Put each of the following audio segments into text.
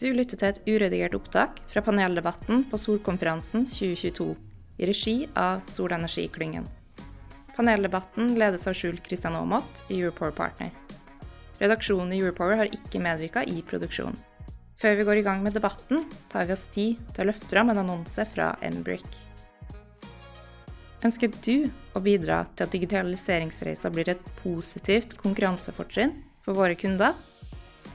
Du lytter til et uredigert opptak fra paneldebatten på Solkonferansen 2022 i regi av Solenergiklyngen. Paneldebatten ledes av Skjult Kristian Aamodt i Europower Partner. Redaksjonen i Europower har ikke medvirka i produksjonen. Før vi går i gang med debatten, tar vi oss tid til å løfte fram en annonse fra Embrick. Ønsker du å bidra til at digitaliseringsreisa blir et positivt konkurransefortrinn for våre kunder?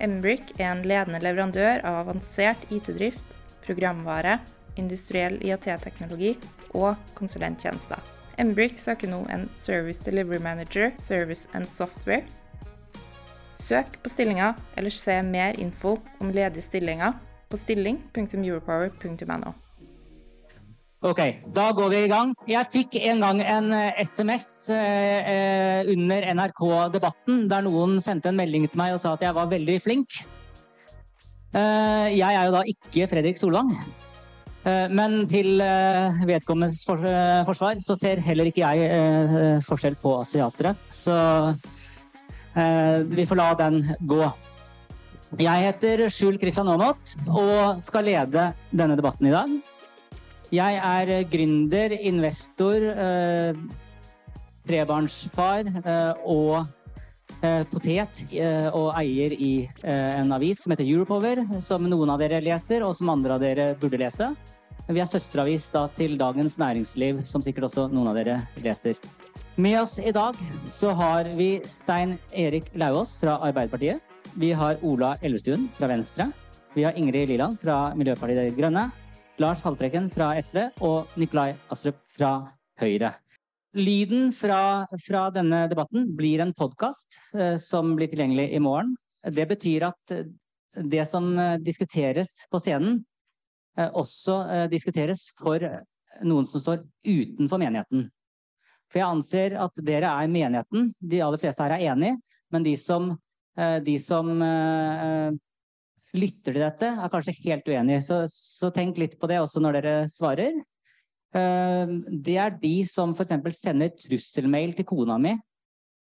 Embrick er en ledende leverandør av avansert IT-drift, programvare, industriell IAT-teknologi og konsulenttjenester. Embrick søker nå en Service Delivery Manager, Service and Software. Søk på stillinger, eller se mer info om ledige stillinger på stilling.europower.no. Ok, da går vi i gang. Jeg fikk en gang en SMS eh, eh, under NRK-debatten der noen sendte en melding til meg og sa at jeg var veldig flink. Eh, jeg er jo da ikke Fredrik Solvang. Eh, men til eh, vedkommendes for, eh, forsvar så ser heller ikke jeg eh, forskjell på asiatere. Så eh, vi får la den gå. Jeg heter Skjul Kristian Aamodt og skal lede denne debatten i dag. Jeg er gründer, investor, eh, trebarnsfar eh, og eh, potet eh, og eier i eh, en avis som heter Europower, som noen av dere leser, og som andre av dere burde lese. Vi er søsteravis da, til Dagens Næringsliv, som sikkert også noen av dere leser. Med oss i dag så har vi Stein Erik Lauvås fra Arbeiderpartiet. Vi har Ola Elvestuen fra Venstre. Vi har Ingrid Liland fra Miljøpartiet De Grønne. Lars Haltbrekken fra SV og Nikolai Astrup fra Høyre. Lyden fra, fra denne debatten blir en podkast eh, som blir tilgjengelig i morgen. Det betyr at eh, det som eh, diskuteres på scenen, eh, også eh, diskuteres for noen som står utenfor menigheten. For jeg anser at dere er menigheten. De aller fleste her er enig, men de som, eh, de som eh, lytter til dette, er kanskje helt uenig. Så, så tenk litt på det også når dere svarer. Eh, Det er de som f.eks. sender trusselmail til kona mi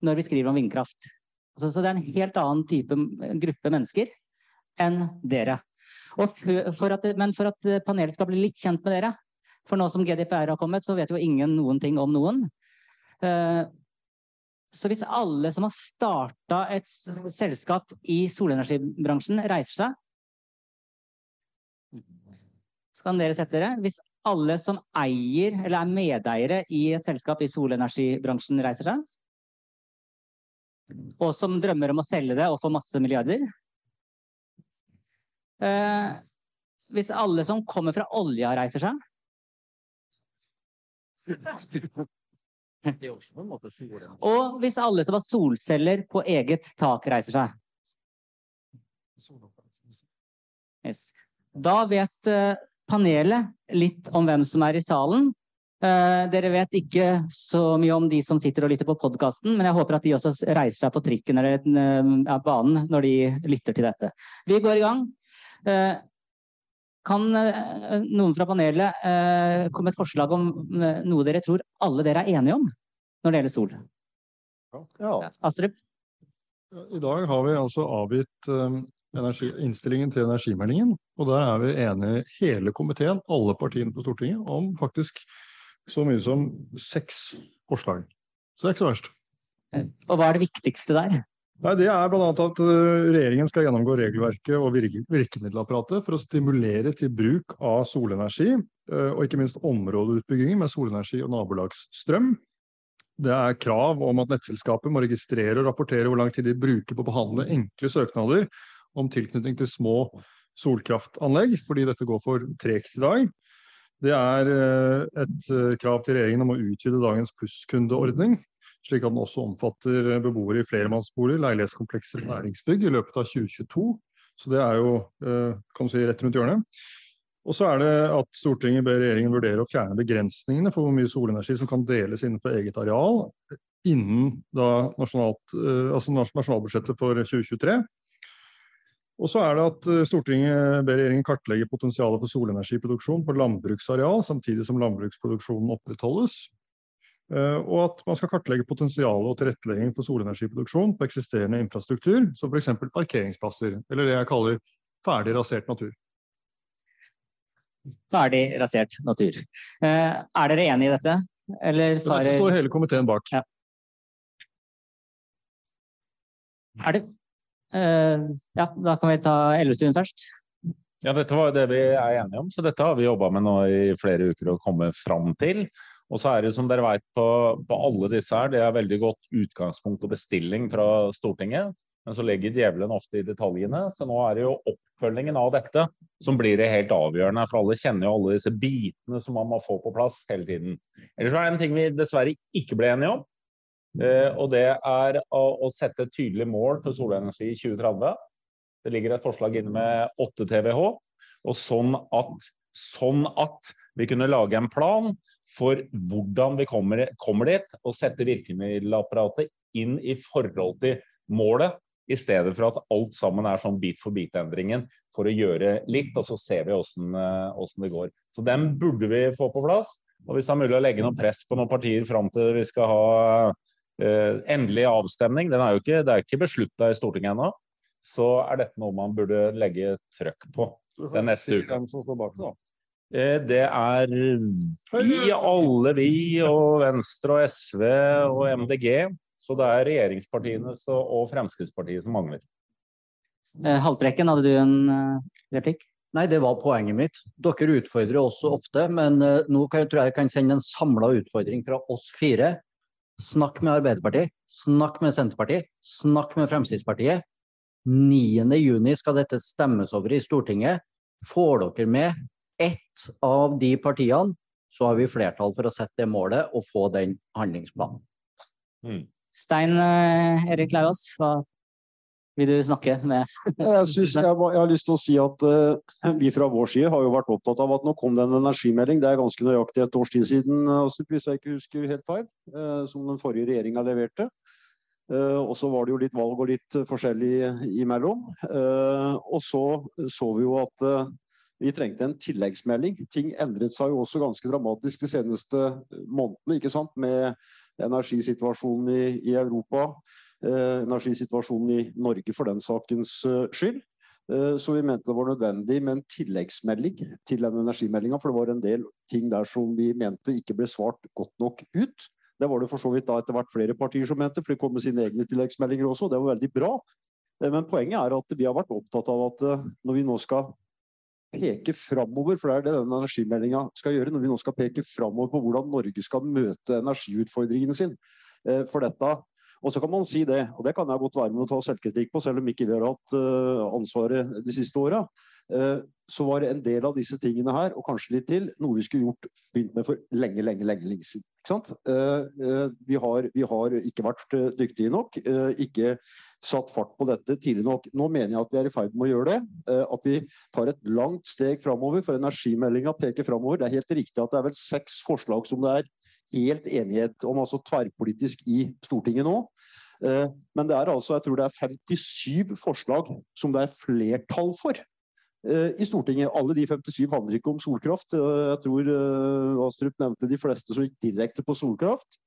når vi skriver om vindkraft. Altså, så det er en helt annen type gruppe mennesker enn dere. For, for at, men for at panelet skal bli litt kjent med dere, for nå som GDPR har kommet, så vet jo ingen noen ting om noen. Så hvis alle som har starta et selskap i solenergibransjen, reiser seg Så kan dere sette dere. Hvis alle som eier eller er medeiere i et selskap i solenergibransjen, reiser seg Og som drømmer om å selge det og få masse milliarder eh, Hvis alle som kommer fra olja, reiser seg Og hvis alle som har solceller på eget tak, reiser seg. Yes. Da vet eh, panelet litt om hvem som er i salen. Eh, dere vet ikke så mye om de som sitter og lytter på podkasten, men jeg håper at de også reiser seg på trikken eller eh, ja, banen når de lytter til dette. Vi går i gang. Kan eh, noen fra panelet eh, komme med et forslag om eh, noe dere tror alle dere er enige om når det gjelder sol? Ja, Astrup? i dag har vi altså avgitt energi, innstillingen til energimeldingen, og der er vi enige hele komiteen, alle partiene på Stortinget, om faktisk så mye som seks forslag. Så det er ikke så verst. Og hva er det viktigste der? Nei, Det er bl.a. at uh, regjeringen skal gjennomgå regelverket og virke, virkemiddelapparatet for å stimulere til bruk av solenergi, uh, og ikke minst områdeutbygginger med solenergi og nabolagsstrøm. Det er krav om at nettselskapet må registrere og rapportere hvor lang tid de bruker på å behandle enkle søknader om tilknytning til små solkraftanlegg, fordi dette går for tregt i dag. Det er eh, et eh, krav til regjeringen om å utvide dagens plusskundeordning, slik at den også omfatter beboere i flermannsboliger, leilighetskomplekser og næringsbygg i løpet av 2022. Så det er jo eh, kan du si, rett rundt hjørnet. Og så er det at Stortinget ber regjeringen vurdere å fjerne begrensningene for hvor mye solenergi som kan deles innenfor eget areal innen nasjonalt, altså nasjonalbudsjettet for 2023. Og så er det at Stortinget ber regjeringen kartlegge potensialet for solenergiproduksjon på landbruksareal, samtidig som landbruksproduksjonen opprettholdes. Eh, og at man skal kartlegge potensialet og tilrettelegging for solenergiproduksjon på eksisterende infrastruktur, som f.eks. parkeringsplasser, eller det jeg kaller ferdig rasert natur. Ferdig rasert natur. Eh, er dere enig i dette? Eller farer... Dette står hele komiteen bak. Ja. Er det uh, Ja, da kan vi ta Elvestuen først. Ja, dette var det vi er enige om, så dette har vi jobba med nå i flere uker å komme fram til. Og så er det som dere vet på, på, alle disse her, det er veldig godt utgangspunkt og bestilling fra Stortinget. Men så legger djevelen ofte i detaljene. Så nå er det jo oppfølgingen av dette som blir det helt avgjørende. For alle kjenner jo alle disse bitene som man må få på plass hele tiden. Ellers er det en ting vi dessverre ikke ble enige om. Eh, og det er å, sette et tydelig mål for solenergi i 2030. Det ligger et forslag inne med 8 TWh. Og sånn at, sånn at vi kunne lage en plan for hvordan vi kommer, kommer dit, og sette virkemiddelapparatet inn i forhold til målet, i stedet for at alt sammen er sånn bit for bit-endringen for å gjøre litt, og så ser vi åssen eh, det går. Så den burde vi få på plass. Og hvis det er mulig å legge noe press på noen partier fram til vi skal ha eh, endelig avstemning, den er jo ikke, det er ikke beslutta i Stortinget ennå, så er dette noe man burde legge trøkk på den neste uka. Eh, det er vi, alle vi, og Venstre og SV og MDG. Så det er regjeringspartiene og Fremskrittspartiet som mangler. Eh, Haltbrekken, hadde du en eh, replikk? Nei, det var poenget mitt. Dere utfordrer også ofte, men nå kan jeg, tror jeg kan sende en samla utfordring fra oss fire. Snakk med Arbeiderpartiet, snakk med Senterpartiet, snakk med Fremskrittspartiet. 9.6 skal dette stemmes over i Stortinget. Får dere med ett av de partiene, så har vi flertall for å sette det målet og få den handlingsplanen. Mm. Stein eh, Erik Lauvås, hva vil du snakke med? jeg, synes, jeg, jeg, har lyst til å si at uh, vi fra vår side har jo vært opptatt av at nå kom det en energimelding. Det er ganske nøyaktig et års tid siden, hvis jeg ikke husker helt feil, uh, som den forrige regjeringa leverte. Uh, og så var det jo litt valg og litt forskjellig imellom. og så så vi jo at vi trengte en tilleggsmelding. Ting endret seg jo også ganske dramatisk de seneste månedene, ikke sant? med energisituasjonen i, i Europa, eh, energisituasjonen i Norge for den sakens uh, skyld. Eh, så vi mente det var nødvendig med en tilleggsmelding til den energimeldinga, for det var en del ting der som vi mente ikke ble svart godt nok ut. Det var det for så vidt da etter hvert flere partier som mente, for de kom med sine egne tilleggsmeldinger også. og Det var veldig bra. Eh, men poenget er at vi har vært opptatt av at eh, når vi nå skal peke framover, for det er det denne energimeldinga skal gjøre. Når vi nå skal peke framover på hvordan Norge skal møte energiutfordringene sin. Eh, for dette og så kan man si det, og det kan jeg godt være med å ta selvkritikk på, selv om ikke vi har hatt uh, ansvaret de siste åra. Uh, så var det en del av disse tingene her, og kanskje litt til, noe vi skulle gjort begynt med for lenge, lenge, lenge, lenge siden. Vi, har, vi, har, ikke vært dyktige nok, ikke satt fart på dette tidlig nok. Nå mener jeg at vi er i ferd med å gjøre det. At vi tar et langt steg framover, for energimeldinga peker framover. Det er helt riktig at det er vel seks forslag som det er helt enighet om, altså tverrpolitisk i Stortinget nå. Eh, men det er altså, jeg tror det er 57 forslag som det er flertall for eh, i Stortinget. Alle de 57 handler ikke om solkraft. Eh, jeg tror Astrup nevnte de fleste som gikk direkte på solkraft.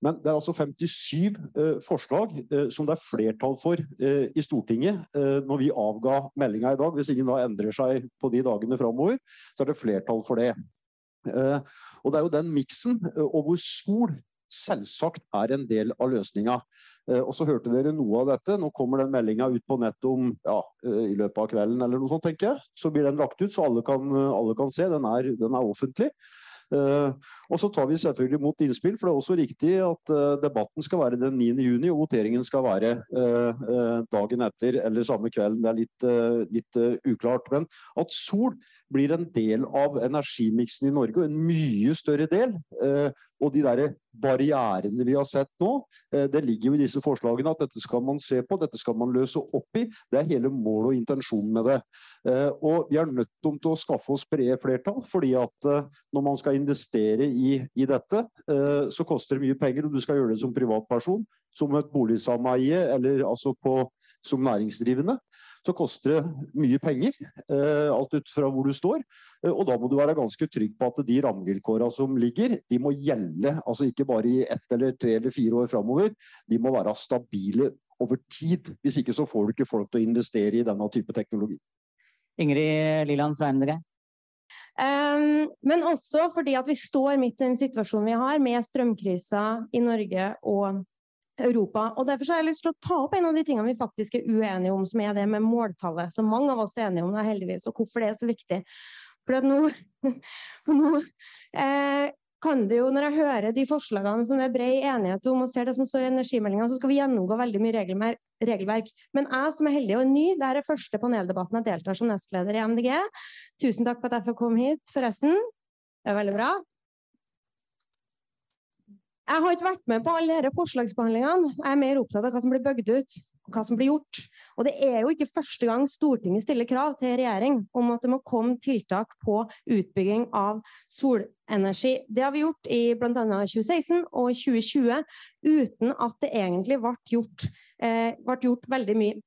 Men det er altså 57 forslag som det er flertall for i Stortinget når vi avga meldinga i dag. Hvis ingen da endrer seg på de dagene framover, så er det flertall for det. Eh, og det er jo den miksen, eh, og hvor sol selvsagt er en del av løsninga. Eh, og så hørte dere noe av dette. Nå kommer den meldinga ut på nettet om ja, i løpet av kvelden eller noe sånt, tenker jeg. Så blir den lagt ut, så alle kan, alle kan se. Den er, den er offentlig. Uh, og så tar vi selvfølgelig imot innspill, for det er også riktig at uh, debatten skal være den 9. juni, og voteringen skal være uh, dagen etter eller samme kvelden. Det er litt, litt uklart. Men at sol blir en del av energimiksen i Norge, og en mye større del, Og de der barrierene vi har sett nå, eh, det ligger jo i disse forslagene at dette skal man se på, dette skal man løse opp i. Det er hele målet og intensjonen med det. Eh, og vi er nødt til å skaffe oss brede flertall, fordi at eh, når man skal investere i, i dette, så koster det mye penger, og du skal gjøre det som privatperson, som et boligsameie eller altså på, som næringsdrivende så koster det mye penger. Eh, alt ut fra hvor du står. Eh, og da må du være ganske trygg på at de rammevilkåra som ligger, de må gjelde. Altså ikke bare i ett eller tre eller fire år framover. De må være stabile over tid. Hvis ikke så får du ikke folk til å investere i denne type teknologi. Ingrid Liland fra MDG. Um, men også fordi at vi står midt i den situasjonen vi har, med strømkrisa i Norge og Europa. Og Derfor har jeg lyst til å ta opp en av de tingene vi faktisk er uenige om, som er det med måltallet. Som mange av oss er enige om, det heldigvis, og hvorfor det er så viktig. For nå, nå eh, kan det jo, Når jeg hører de forslagene som det er bred enighet om, og ser det som står i energimeldinga, så skal vi gjennomgå veldig mye regelverk. Men jeg som er heldig og ny, det er første paneldebatten jeg deltar som nestleder i MDG. Tusen takk for at jeg fikk komme hit, forresten. Det er veldig bra. Jeg har ikke vært med på alle disse forslagsbehandlingene. Jeg er mer opptatt av hva som blir bygd ut, og hva som blir gjort. Og det er jo ikke første gang Stortinget stiller krav til regjering om at det må komme tiltak på utbygging av solenergi. Det har vi gjort i bl.a. 2016 og 2020 uten at det egentlig ble gjort, eh, ble gjort veldig mye.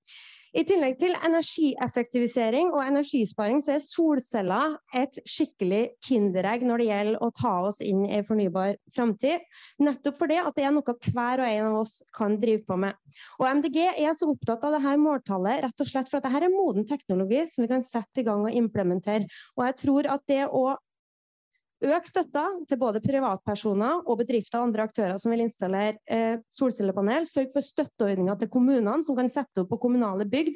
I tillegg til energieffektivisering og energisparing, så er solceller et skikkelig kinderegg når det gjelder å ta oss inn i fornybar framtid. Nettopp fordi at det er noe hver og en av oss kan drive på med. Og MDG er så opptatt av dette måltallet rett og slett for at dette er moden teknologi som vi kan sette i gang og implementere. Og jeg tror at det å Øk støtta til både privatpersoner og bedrifter og andre aktører som vil installere eh, solcellepanel. Sørg for støtteordninger til kommunene som kan sette opp på kommunale bygd.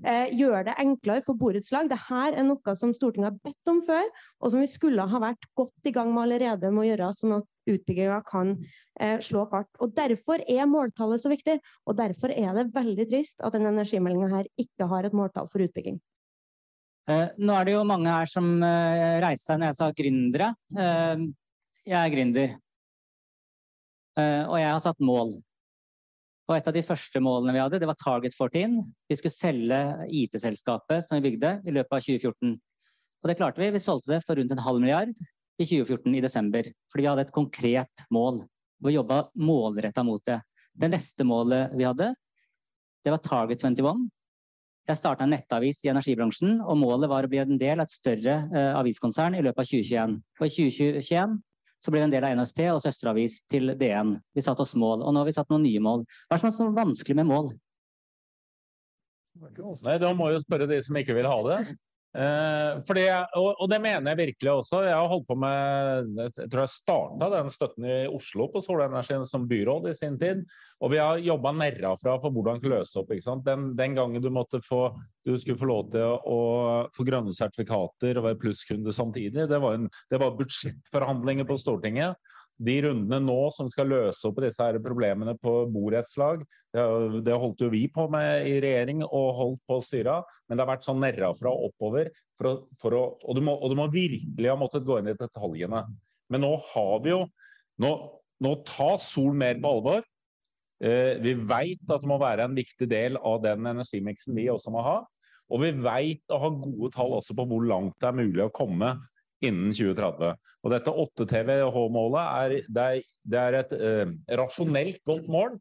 Eh, gjør det enklere for borettslag. Dette er noe som Stortinget har bedt om før, og som vi skulle ha vært godt i gang med allerede med å gjøre, sånn at utbygginga kan eh, slå fart. Og Derfor er måltallet så viktig, og derfor er det veldig trist at denne energimeldinga ikke har et måltall for utbygging. Eh, nå er det jo mange her som reiste reiser seg når jeg sa gründere. Eh, jeg er gründer. Og jeg har satt mål. Og et av de første målene vi hadde, det var Target 14. Vi skulle selge IT-selskapet som vi bygde i løpet av 2014. Og det klarte vi. Vi solgte det for rundt en halv milliard i 2014 i desember. Fordi vi hadde et konkret mål. Vi jobba målretta mot det. Det neste målet vi hadde, det var Target 21. Jeg starta en nettavis i energibransjen, og målet var å bli en del av et større uh, aviskonsern i løpet av 2021. Og i 2021 så ble vi en del av NST og søsteravis til DN. Vi satte oss mål, og nå har vi satt noen nye mål. Hva er det som er så vanskelig med mål? Nei, Da må jeg jo spørre de som ikke vil ha det. Eh, fordi, og, og, det mener jeg virkelig også. Jeg har holdt på med Jeg tror jeg starta den støtten i Oslo på solenergi som byråd i sin tid. Og vi har jobba nerrafra for hvordan løse opp. Den, den, gangen du måtte få du skulle få lov til å få grønne sertifikater og være plusskunde samtidig, det var, en, det var budsjettforhandlinger på Stortinget de rundene nå som skal løse opp disse her problemene på borettslag, det, holdt jo vi på med i regjering og holdt på å styre, men det har vært sånn nerrafra og oppover. For å, for å, og, du må, og, du må, virkelig ha måttet gå inn i detaljene. Men nå har vi jo Nå, nå tas sol mer på alvor. Eh, vi veit at det må være en viktig del av den energimiksen vi også må ha. Og vi veit å ha gode tall også på hvor langt det er mulig å komme innen 2030. Og dette 8 TWh-målet er, det er, det er et eh, rasjonelt godt mål.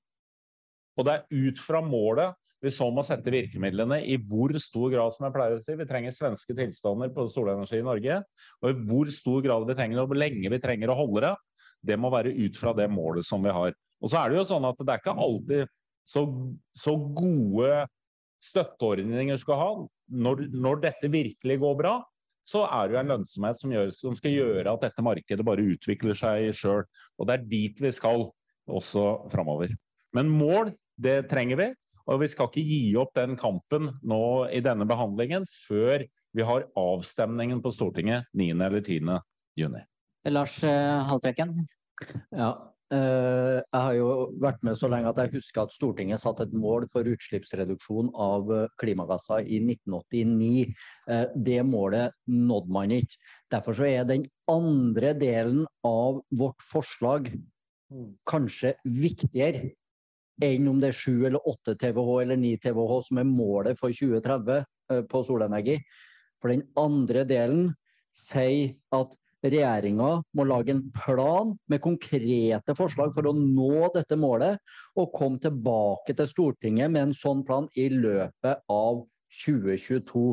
Og det er ut fra målet vi så må sette virkemidlene i hvor stor grad som jeg pleier å si, vi trenger svenske tilstander på solenergi i Norge. Og i hvor stor grad vi trenger og hvor lenge vi trenger å holde det. Det må være ut fra det målet som vi har. Og så er det jo sånn at det er ikke alltid så, så gode støtteordninger skal ha. Når, når dette virkelig går bra, så er det jo en lønnsomhet som, gjør, som skal gjøre at dette markedet bare utvikler seg sjøl. Og det er dit vi skal også framover. Men mål, det trenger vi. Og vi skal ikke gi opp den kampen nå i denne behandlingen før vi har avstemningen på Stortinget 9. eller 10. juni. Lars eh, Haltbrekken? Ja, jeg har jo vært med så lenge at jeg husker at Stortinget satte et mål for utslippsreduksjon av eh, klimagasser i 1989. Eh, det målet nådde man ikke. Derfor er den andre delen av vårt forslag kanskje viktigere enn om det er 7 eller 8 TWh eller 9 TWh som er målet for 2030 på solenergi. For den andre delen sier at regjeringa må lage en plan med konkrete forslag for å nå dette målet, og komme tilbake til Stortinget med en sånn plan i løpet av 2022.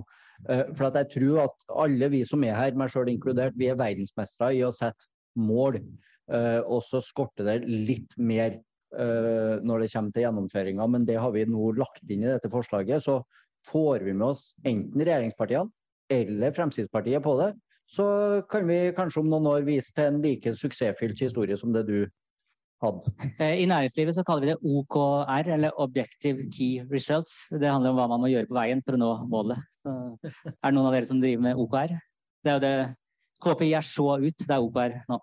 For jeg tror at alle vi som er her, meg sjøl inkludert, vi er verdensmestere i å sette mål. Og så skorter det litt mer når det kommer til gjennomføringa, men det har vi nå lagt inn i dette forslaget. Så får vi med oss enten regjeringspartiene eller Fremskrittspartiet på det, så kan vi kanskje om noen år vise til en like suksessfylt historie som det du hadde. I næringslivet så kaller vi det OKR, eller Objective Key Results. Det handler om hva man må gjøre på veien for å nå målet. Så er det noen av dere som driver med OKR? Det er jo det KPI er så ut, det er OKR nå.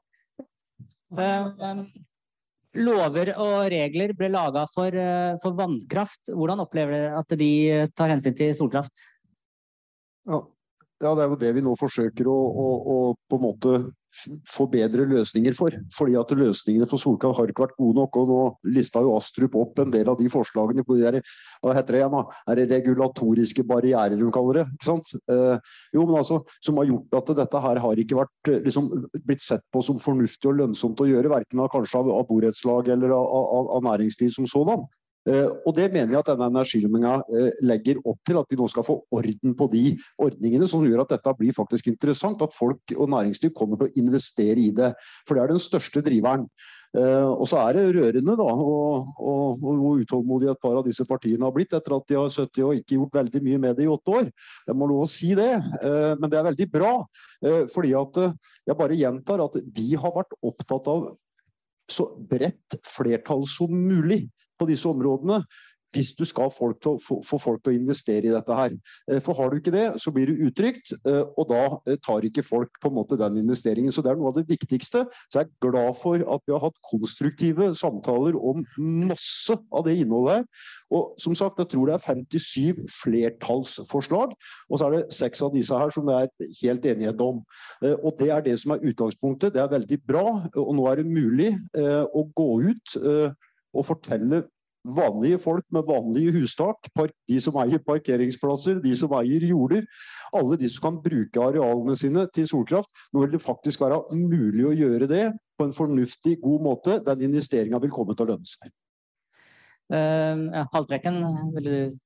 Lover og regler ble laga for, for, vannkraft. Hvordan opplever dere at de tar hensyn til solkraft? Ja, ja, det er jo det vi nå forsøker å, å, å på en måte få bedre løsninger for. Fordi at løsningene for Solkamp har ikke vært gode nok. og Nå lista jo Astrup opp en del av de forslagene på de der, hva heter det igjen da, er det regulatoriske barrierer hun kaller det. ikke sant? Eh, jo, men altså, Som har gjort at dette her har ikke vært liksom, blitt sett på som fornuftig og lønnsomt å gjøre. Verken av, kanskje av, av borettslag eller av, av, av næringsliv som sådan. Uh, og Det mener jeg at denne energimeldinga uh, legger opp til, at vi nå skal få orden på de ordningene som gjør at dette blir faktisk interessant. At folk og næringsliv kommer til å investere i det. For det er den største driveren. Uh, og så er det rørende da, og, hvor utålmodige et par av disse partiene har blitt etter at de har sittet og ikke gjort veldig mye med det i åtte år. Jeg må lov å si det, men det er veldig bra. fordi at jeg bare gjentar at vi har vært opptatt av så bredt flertall som mulig på disse områdene hvis du skal folk til, få, få, folk til å investere i dette her. For har du ikke det, så blir du utrygt, og da tar ikke folk på en måte den investeringen. Så det er noe av det viktigste. Så jeg er glad for at vi har hatt konstruktive samtaler om masse av det innholdet her. Og som sagt, jeg tror det er 57 flertallsforslag, og så er det seks av disse her som det er helt enighet om. Og det er det som er utgangspunktet. Det er veldig bra, og nå er det mulig å gå ut og fortelle vanlige folk med vanlige hustak, de som eier parkeringsplasser, de som eier jorder, alle de som kan bruke arealene sine til solkraft. Nå vil det faktisk være mulig å gjøre det på en fornuftig, god måte. Den investeringa vil komme til å lønne seg. Uh, Haltbrekken, vil du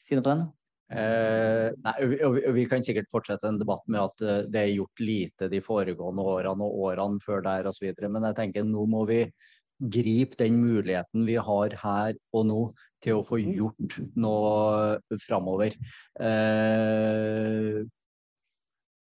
si noe på den? Uh, nei, vi, vi, kan sikkert fortsette en debatt med at uh, det er gjort lite de foregående årene og årene før der osv. Men jeg tenker nå må vi gripe den muligheten vi har her og nå til å få gjort noe framover. Eh,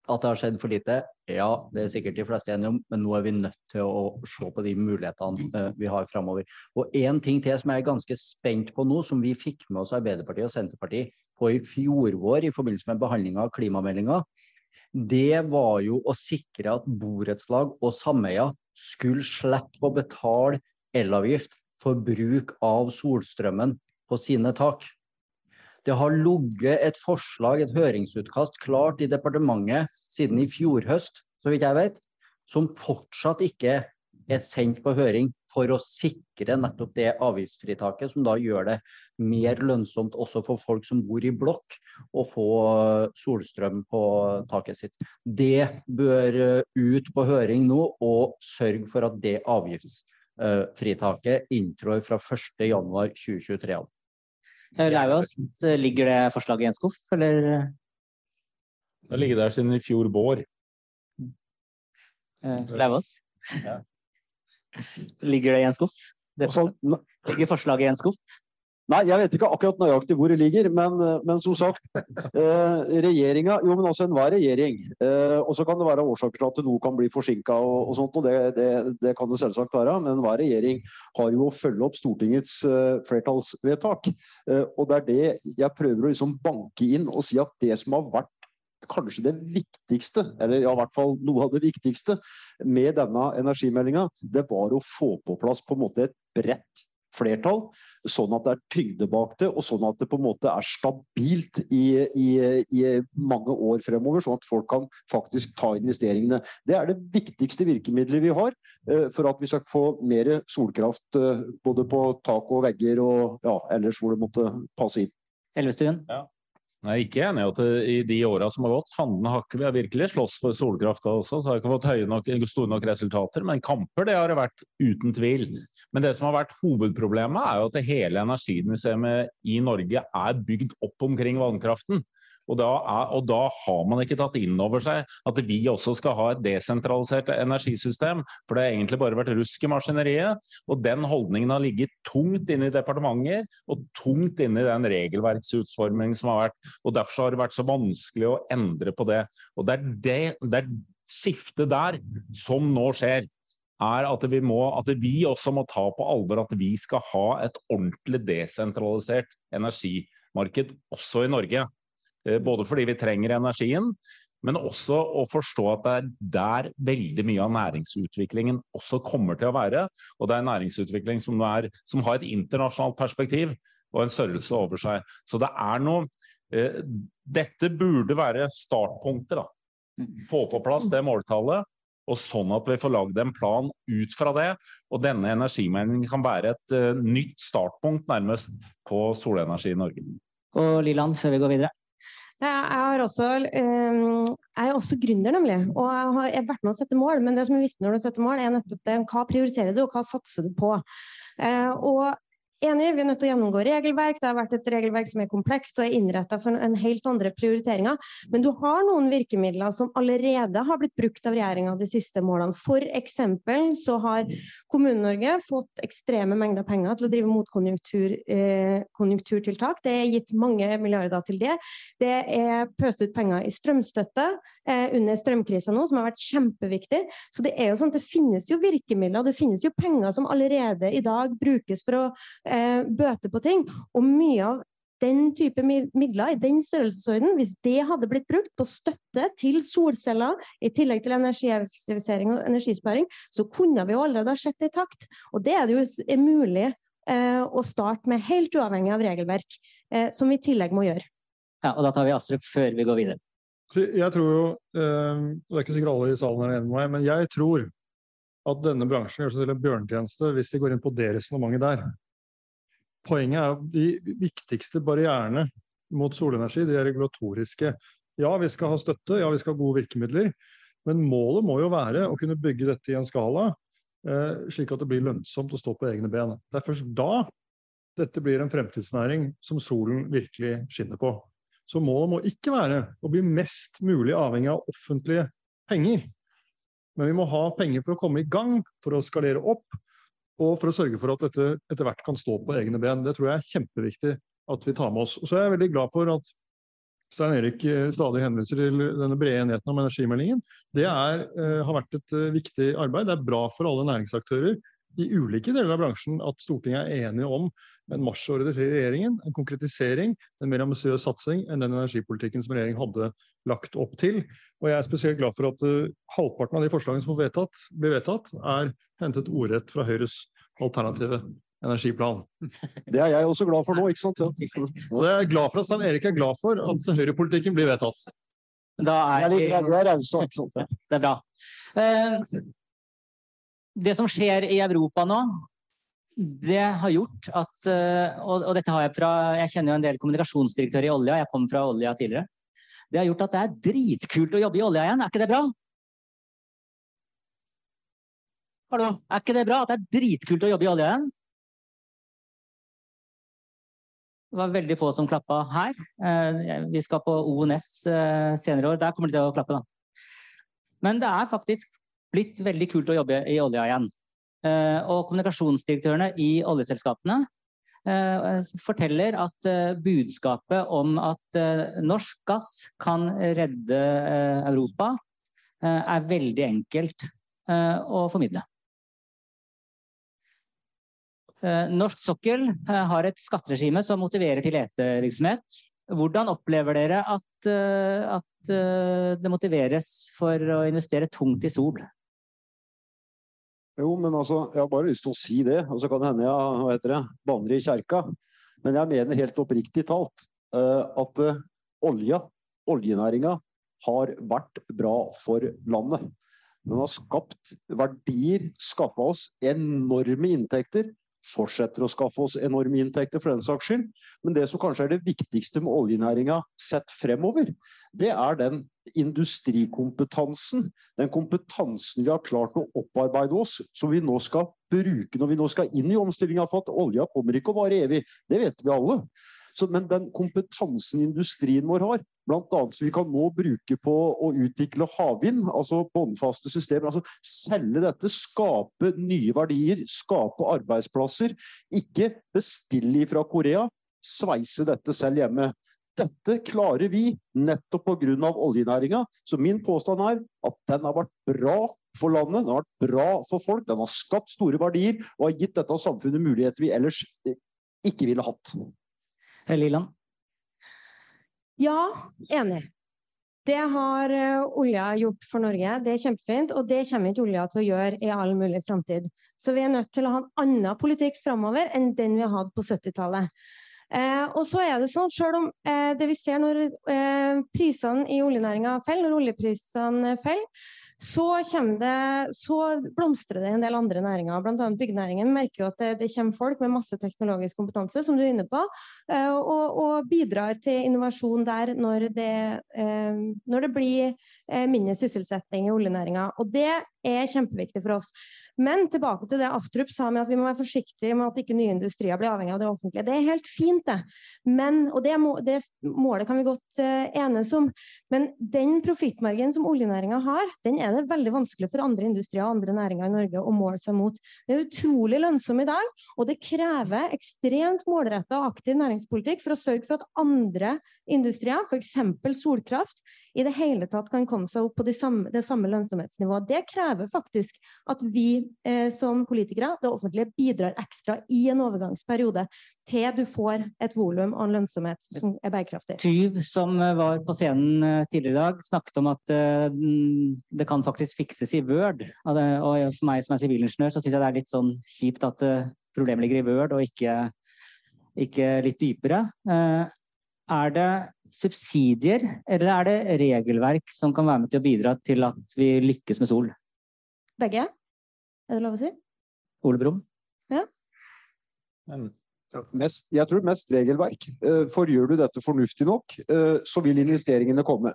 at det har skjedd for lite, ja, det er sikkert de fleste enige om, men nå er vi nødt til å se på de mulighetene eh, vi har framover. Og én ting til som jeg er ganske spent på nå, som vi fikk med oss Arbeiderpartiet og Senterpartiet på i fjor vår i forbindelse med behandlinga av klimameldinga, det var jo å sikre at borettslag og sameier skulle slippe å betale elavgift for bruk av solstrømmen på sine tak. Det har ligget et forslag, et høringsutkast, klart i departementet siden i fjor høst, så vidt jeg vet, som fortsatt ikke er sendt på høring for å sikre nettopp det avgiftsfritaket, som da gjør det mer lønnsomt også for folk som bor i blokk, å få solstrøm på taket sitt. Det bør ut på høring nå, og sørge for at det avgiftsfritaket inntrår fra 1.1.2023 av. Lauvås, ligger det forslaget i en skuff, eller? Det har ligget der siden i fjor vår. Lauvås? Ja. Ligger det i en skuff? Det ligger forslaget i en skuff? Nei, jeg vet ikke akkurat nøyaktig hvor det ligger, men, men som sagt eh, regjeringa, jo, men også enhver regjering. Eh, og så kan det være årsaker til at noe kan bli forsinka og, og, sånt, og det, det, det, kan det selvsagt være. Men enhver regjering har jo å følge opp Stortingets eh, flertallsvedtak. Eh, og det er det jeg prøver å liksom banke inn og si at det som har vært kanskje det viktigste, eller ja, i hvert fall noe av det viktigste med denne energimeldinga, det var å få på plass på en måte et bredt flertall, sånn at det er tyngde bak det, og sånn at det på en måte er stabilt i, i, i, mange år fremover, sånn at folk kan faktisk ta investeringene. Det er det viktigste virkemidlet vi har eh, for at vi skal få mer solkraft eh, både på tak og vegger og ja, ellers hvor det måtte passe inn. Elvestuen? Ja. Er ikke enig i at i de åra som har gått, fanden har vi har virkelig slåss for solkrafta også, så har jeg ikke fått nok, store nok resultater. Men kamper, det har det vært uten tvil. Men det som har vært hovedproblemet, er jo at hele energisystemet i Norge er bygd opp omkring vannkraften. Og da, er, og da, har man ikke tatt inn over seg at vi også skal ha et desentralisert energisystem. For det har egentlig bare vært rusk i maskineriet. Og den holdningen har ligget tungt inne i departementer og tungt inne i den regelverksutformingen som har vært. Og derfor har det vært så vanskelig å endre på det. Og det er det, det er skiftet der som nå skjer er at vi, må, at vi også må ta på alvor at vi skal ha et ordentlig desentralisert energimarked også i Norge. Eh, både fordi vi trenger energien, men også å forstå at det er der veldig mye av næringsutviklingen også kommer til å være. Og det er næringsutvikling som, er, som har et internasjonalt perspektiv og en størrelse over seg. Så det er noe eh, Dette burde være startpunktet. da. Få på plass det måltallet, og sånn at vi får lagd en plan ut fra det. Og denne energimeldingen kan være et uh, nytt startpunkt nærmest på solenergi i Norge. Og Liland, før vi går videre? Jeg, også, ehm, jeg, er også gründer, nemlig. Og jeg har vært med å sette mål. Men det som er viktig når du setter mål, er nettopp det. Hva prioriterer du, og hva satser du på? Eh, og enig, vi er nødt til å gjennomgå regelverk. Det har vært et regelverk som er komplekst og er innretta for en helt andre prioriteringer. Men du har noen virkemidler som allerede har blitt brukt av regjeringa de siste målene. F.eks. så har Kommune-Norge fått ekstreme mengder penger til å drive motkonjunkturtiltak. Eh, det er gitt mange milliarder til det. Det er pøst ut penger i strømstøtte eh, under strømkrisa nå, som har vært kjempeviktig. Så det er jo sånn at det finnes jo virkemidler, det finnes jo penger som allerede i dag brukes for å eh, bøte på ting. Og mye av den type midler i den størrelsesorden, hvis det hadde blitt brukt på støtte til solceller, i tillegg til energieffektivisering og energisparing, så kunne vi jo allerede ha sett det i takt. Og det er det jo mulig eh, å starte med, helt uavhengig av regelverk, eh, som vi i tillegg må gjøre. Ja, og Da tar vi Astrup før vi går videre. Jeg tror jo, eh, Det er ikke sikkert alle i salen er enig med meg, men jeg tror at denne bransjen gjør seg selv en bjørnetjeneste hvis de går inn på det resonnementet der poenget er at de viktigste barrierene mot solenergi, de er regulatoriske. Ja, vi skal ha støtte, ja, vi skal ha gode virkemidler. Men målet må jo være å kunne bygge dette i en skala eh, slik at det blir lønnsomt å stå på egne ben. Det er først da dette blir en fremtidsnæring som solen virkelig skinner på. Så målet må ikke være å bli mest mulig avhengig av offentlige penger. Men vi må ha penger for å komme i gang, for å skalere opp, og for å sørge for at dette etter hvert kan stå på egne ben. Det tror jeg er kjempeviktig at vi tar med oss. Og så er jeg veldig glad for at Stein Erik eh, stadig henviser til denne brede enigheten om energimeldingen. Det er, eh, har vært et eh, viktig arbeid. Det er bra for alle næringsaktører i ulike deler av bransjen at Stortinget er enige om en marsjordre til regjeringen, en konkretisering, en mer ambisiøs satsing enn den energipolitikken som regjeringen hadde lagt opp til. Og jeg er spesielt glad for at uh, halvparten av de forslagene som vedtatt, blir vedtatt, er hentet ordrett fra Høyres alternative energiplan. Det er jeg også glad for nå, ikke sant? Ja. Og jeg er glad for at Stein Erik er glad for at høyrepolitikken blir vedtatt. Da er, det er, det er rause, ikke sant? Ja. Det er bra. Uh, det som skjer i Europa nå, det har gjort at eh, og, dette har jeg fra Jeg kjenner jo en del kommunikasjonsdirektører i olja, jeg kom fra olja tidligere. Det har gjort at det er dritkult å jobbe i olja igjen. Er ikke det bra? Hallo, er ikke det bra at det er dritkult å jobbe i olja igjen? Det var veldig få som klappa her. Eh, vi skal på ONS eh, senere år. Der kommer de til å klappe, da. Men det er faktisk blitt veldig kult å jobbe i olja igjen. Eh, og kommunikasjonsdirektørene i oljeselskapene forteller at eh, budskapet om at norsk gass kan redde Europa, er veldig enkelt å formidle. Norsk sokkel har et skatteregime som motiverer til letevirksomhet, Hvordan opplever dere at, at det motiveres for å investere tungt i sol? Jo, men altså, jeg har bare lyst til å si det. Og så kan det hende jeg hva heter det, banner i kjerka. Men jeg mener helt oppriktig talt at olja, oljenæringa, har vært bra for landet. Den har skapt verdier, skaffa oss enorme inntekter. Fortsetter å skaffe oss enorme inntekter for den saks skyld. Men det som kanskje er det viktigste med oljenæringa sett fremover, det er den industrikompetansen. Den kompetansen vi har klart å opparbeide oss, som vi nå skal bruke når vi nå skal inn i omstillinga. For at olja kommer ikke å vare evig. Det vet vi alle. Så, men den kompetansen industrien vår har, bl.a. som vi kan nå bruke på å utvikle havvind, altså båndfaste systemer, altså selge dette, skape nye verdier, skape arbeidsplasser. Ikke bestille fra Korea, sveise dette selv hjemme. Dette klarer vi nettopp pga. oljenæringa. Så min påstand er at den har vært bra for landet, den har vært bra for folk, den har skapt store verdier og har gitt dette samfunnet muligheter vi ellers ikke ville hatt. Liland? Ja, enig. Det har uh, olja gjort for Norge. Det er kjempefint. Og det kommer ikke olja til å gjøre i all mulig framtid. Så vi er nødt til å ha en annen politikk framover enn den vi har hatt på 70-tallet. Eh, og så er det sånn, selv om eh, det vi ser når eh, prisene i oljenæringa faller, når oljeprisene faller, så, det, så, blomstrer det en del andre næringer. Bl.a. byggenæringen merker jo at det, det, kommer folk med masse teknologisk kompetanse, som du er inne på, eh, og, og bidrar til innovasjon der når det, eh, når det blir eh, mindre sysselsetting i oljenæringa. Og det er kjempeviktig for oss. Men tilbake til det Astrup sa med at vi må være forsiktige med at ikke nye industrier blir avhengig av det offentlige. Det er helt fint, det. Men, og det, må, det målet kan vi godt uh, enes om. Men den profittmargen som oljenæringa har, den er det veldig vanskelig for andre industrier og andre næringer i Norge å måle seg mot. Det er utrolig lønnsom i dag, og det krever ekstremt målretta og aktiv næringspolitikk for å sørge for at andre industrier, f.eks. solkraft, i det hele tatt kan komme seg opp på det samme, det samme lønnsomhetsnivået. Det krever faktisk at vi eh, som politikere, det offentlige, bidrar ekstra i en overgangsperiode til du får et volum og en lønnsomhet som er bærekraftig. Tyv, som eh, var på scenen eh, tidligere i dag, snakket om at eh, det kan faktisk fikses i Word. Og, for meg som er sivilingeniør, så syns jeg det er litt sånn kjipt at eh, problemet ligger i Word og ikke, ikke litt dypere. Uh, er det subsidier, eller er det regelverk som kan være med til å bidra til at vi lykkes med sol? Begge. Er det lov å si? Ole Brumm? Ja. Mest, jeg tror mest regelverk. Eh, for gjør du dette fornuftig nok, eh, så vil investeringene komme.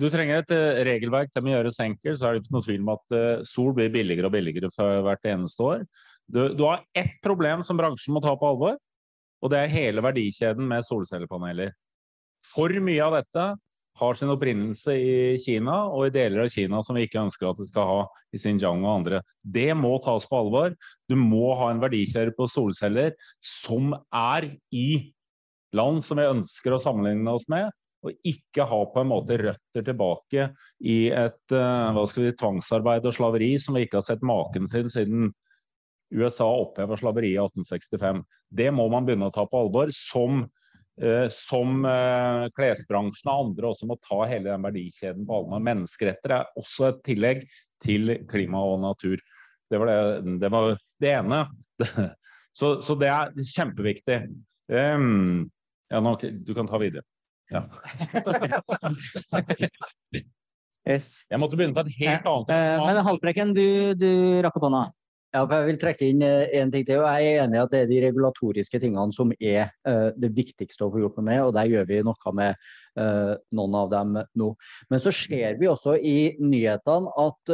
Du trenger et regelverk regelverk det må gjøres enkelt, så er det ikke noe tvil om at sol blir billigere og billigere for hvert eneste år. Du, du har ett problem som bransjen må ta på alvor, og det er hele verdikjeden med solcellepaneler. For mye av dette har sin opprinnelse i Kina og i deler av Kina som vi ikke ønsker at det skal ha i Xinjiang og andre. Det må tas på alvor. Du må ha en verdikjede på solceller som er i land som vi ønsker å sammenligne oss med, og ikke ha på en måte røtter tilbake i et uh, hva skal vi, tvangsarbeid og slaveri som vi ikke har sett maken sin siden USA oppheva slaveriet i 1865. Det må man begynne å ta på alvor, som Eh, som eh, klesbransjen og andre også må ta hele den verdikjeden på alvor. Menneskeretter er også et tillegg til klima og natur. Det var det, det, var det ene. Så, så, det er kjempeviktig. Um, ja, nå, du kan ta videre. Ja. yes. Jeg måtte begynne på et helt annet. Uh, men Haltbrekken, du, du rakk opp hånda. Ja, jeg vil trekke inn eh, en ting til. og Jeg er enig i at det er de regulatoriske tingene som er uh, det viktigste å få gjort noe med, og der gjør vi noe med uh, noen av dem nå. Men så ser vi også i nyhetene at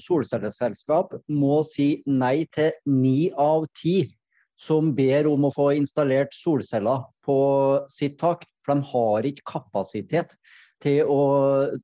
solcelleselskap må si nei til ni av ti som ber om å få installert solceller på sitt tak, for de har ikke kapasitet til å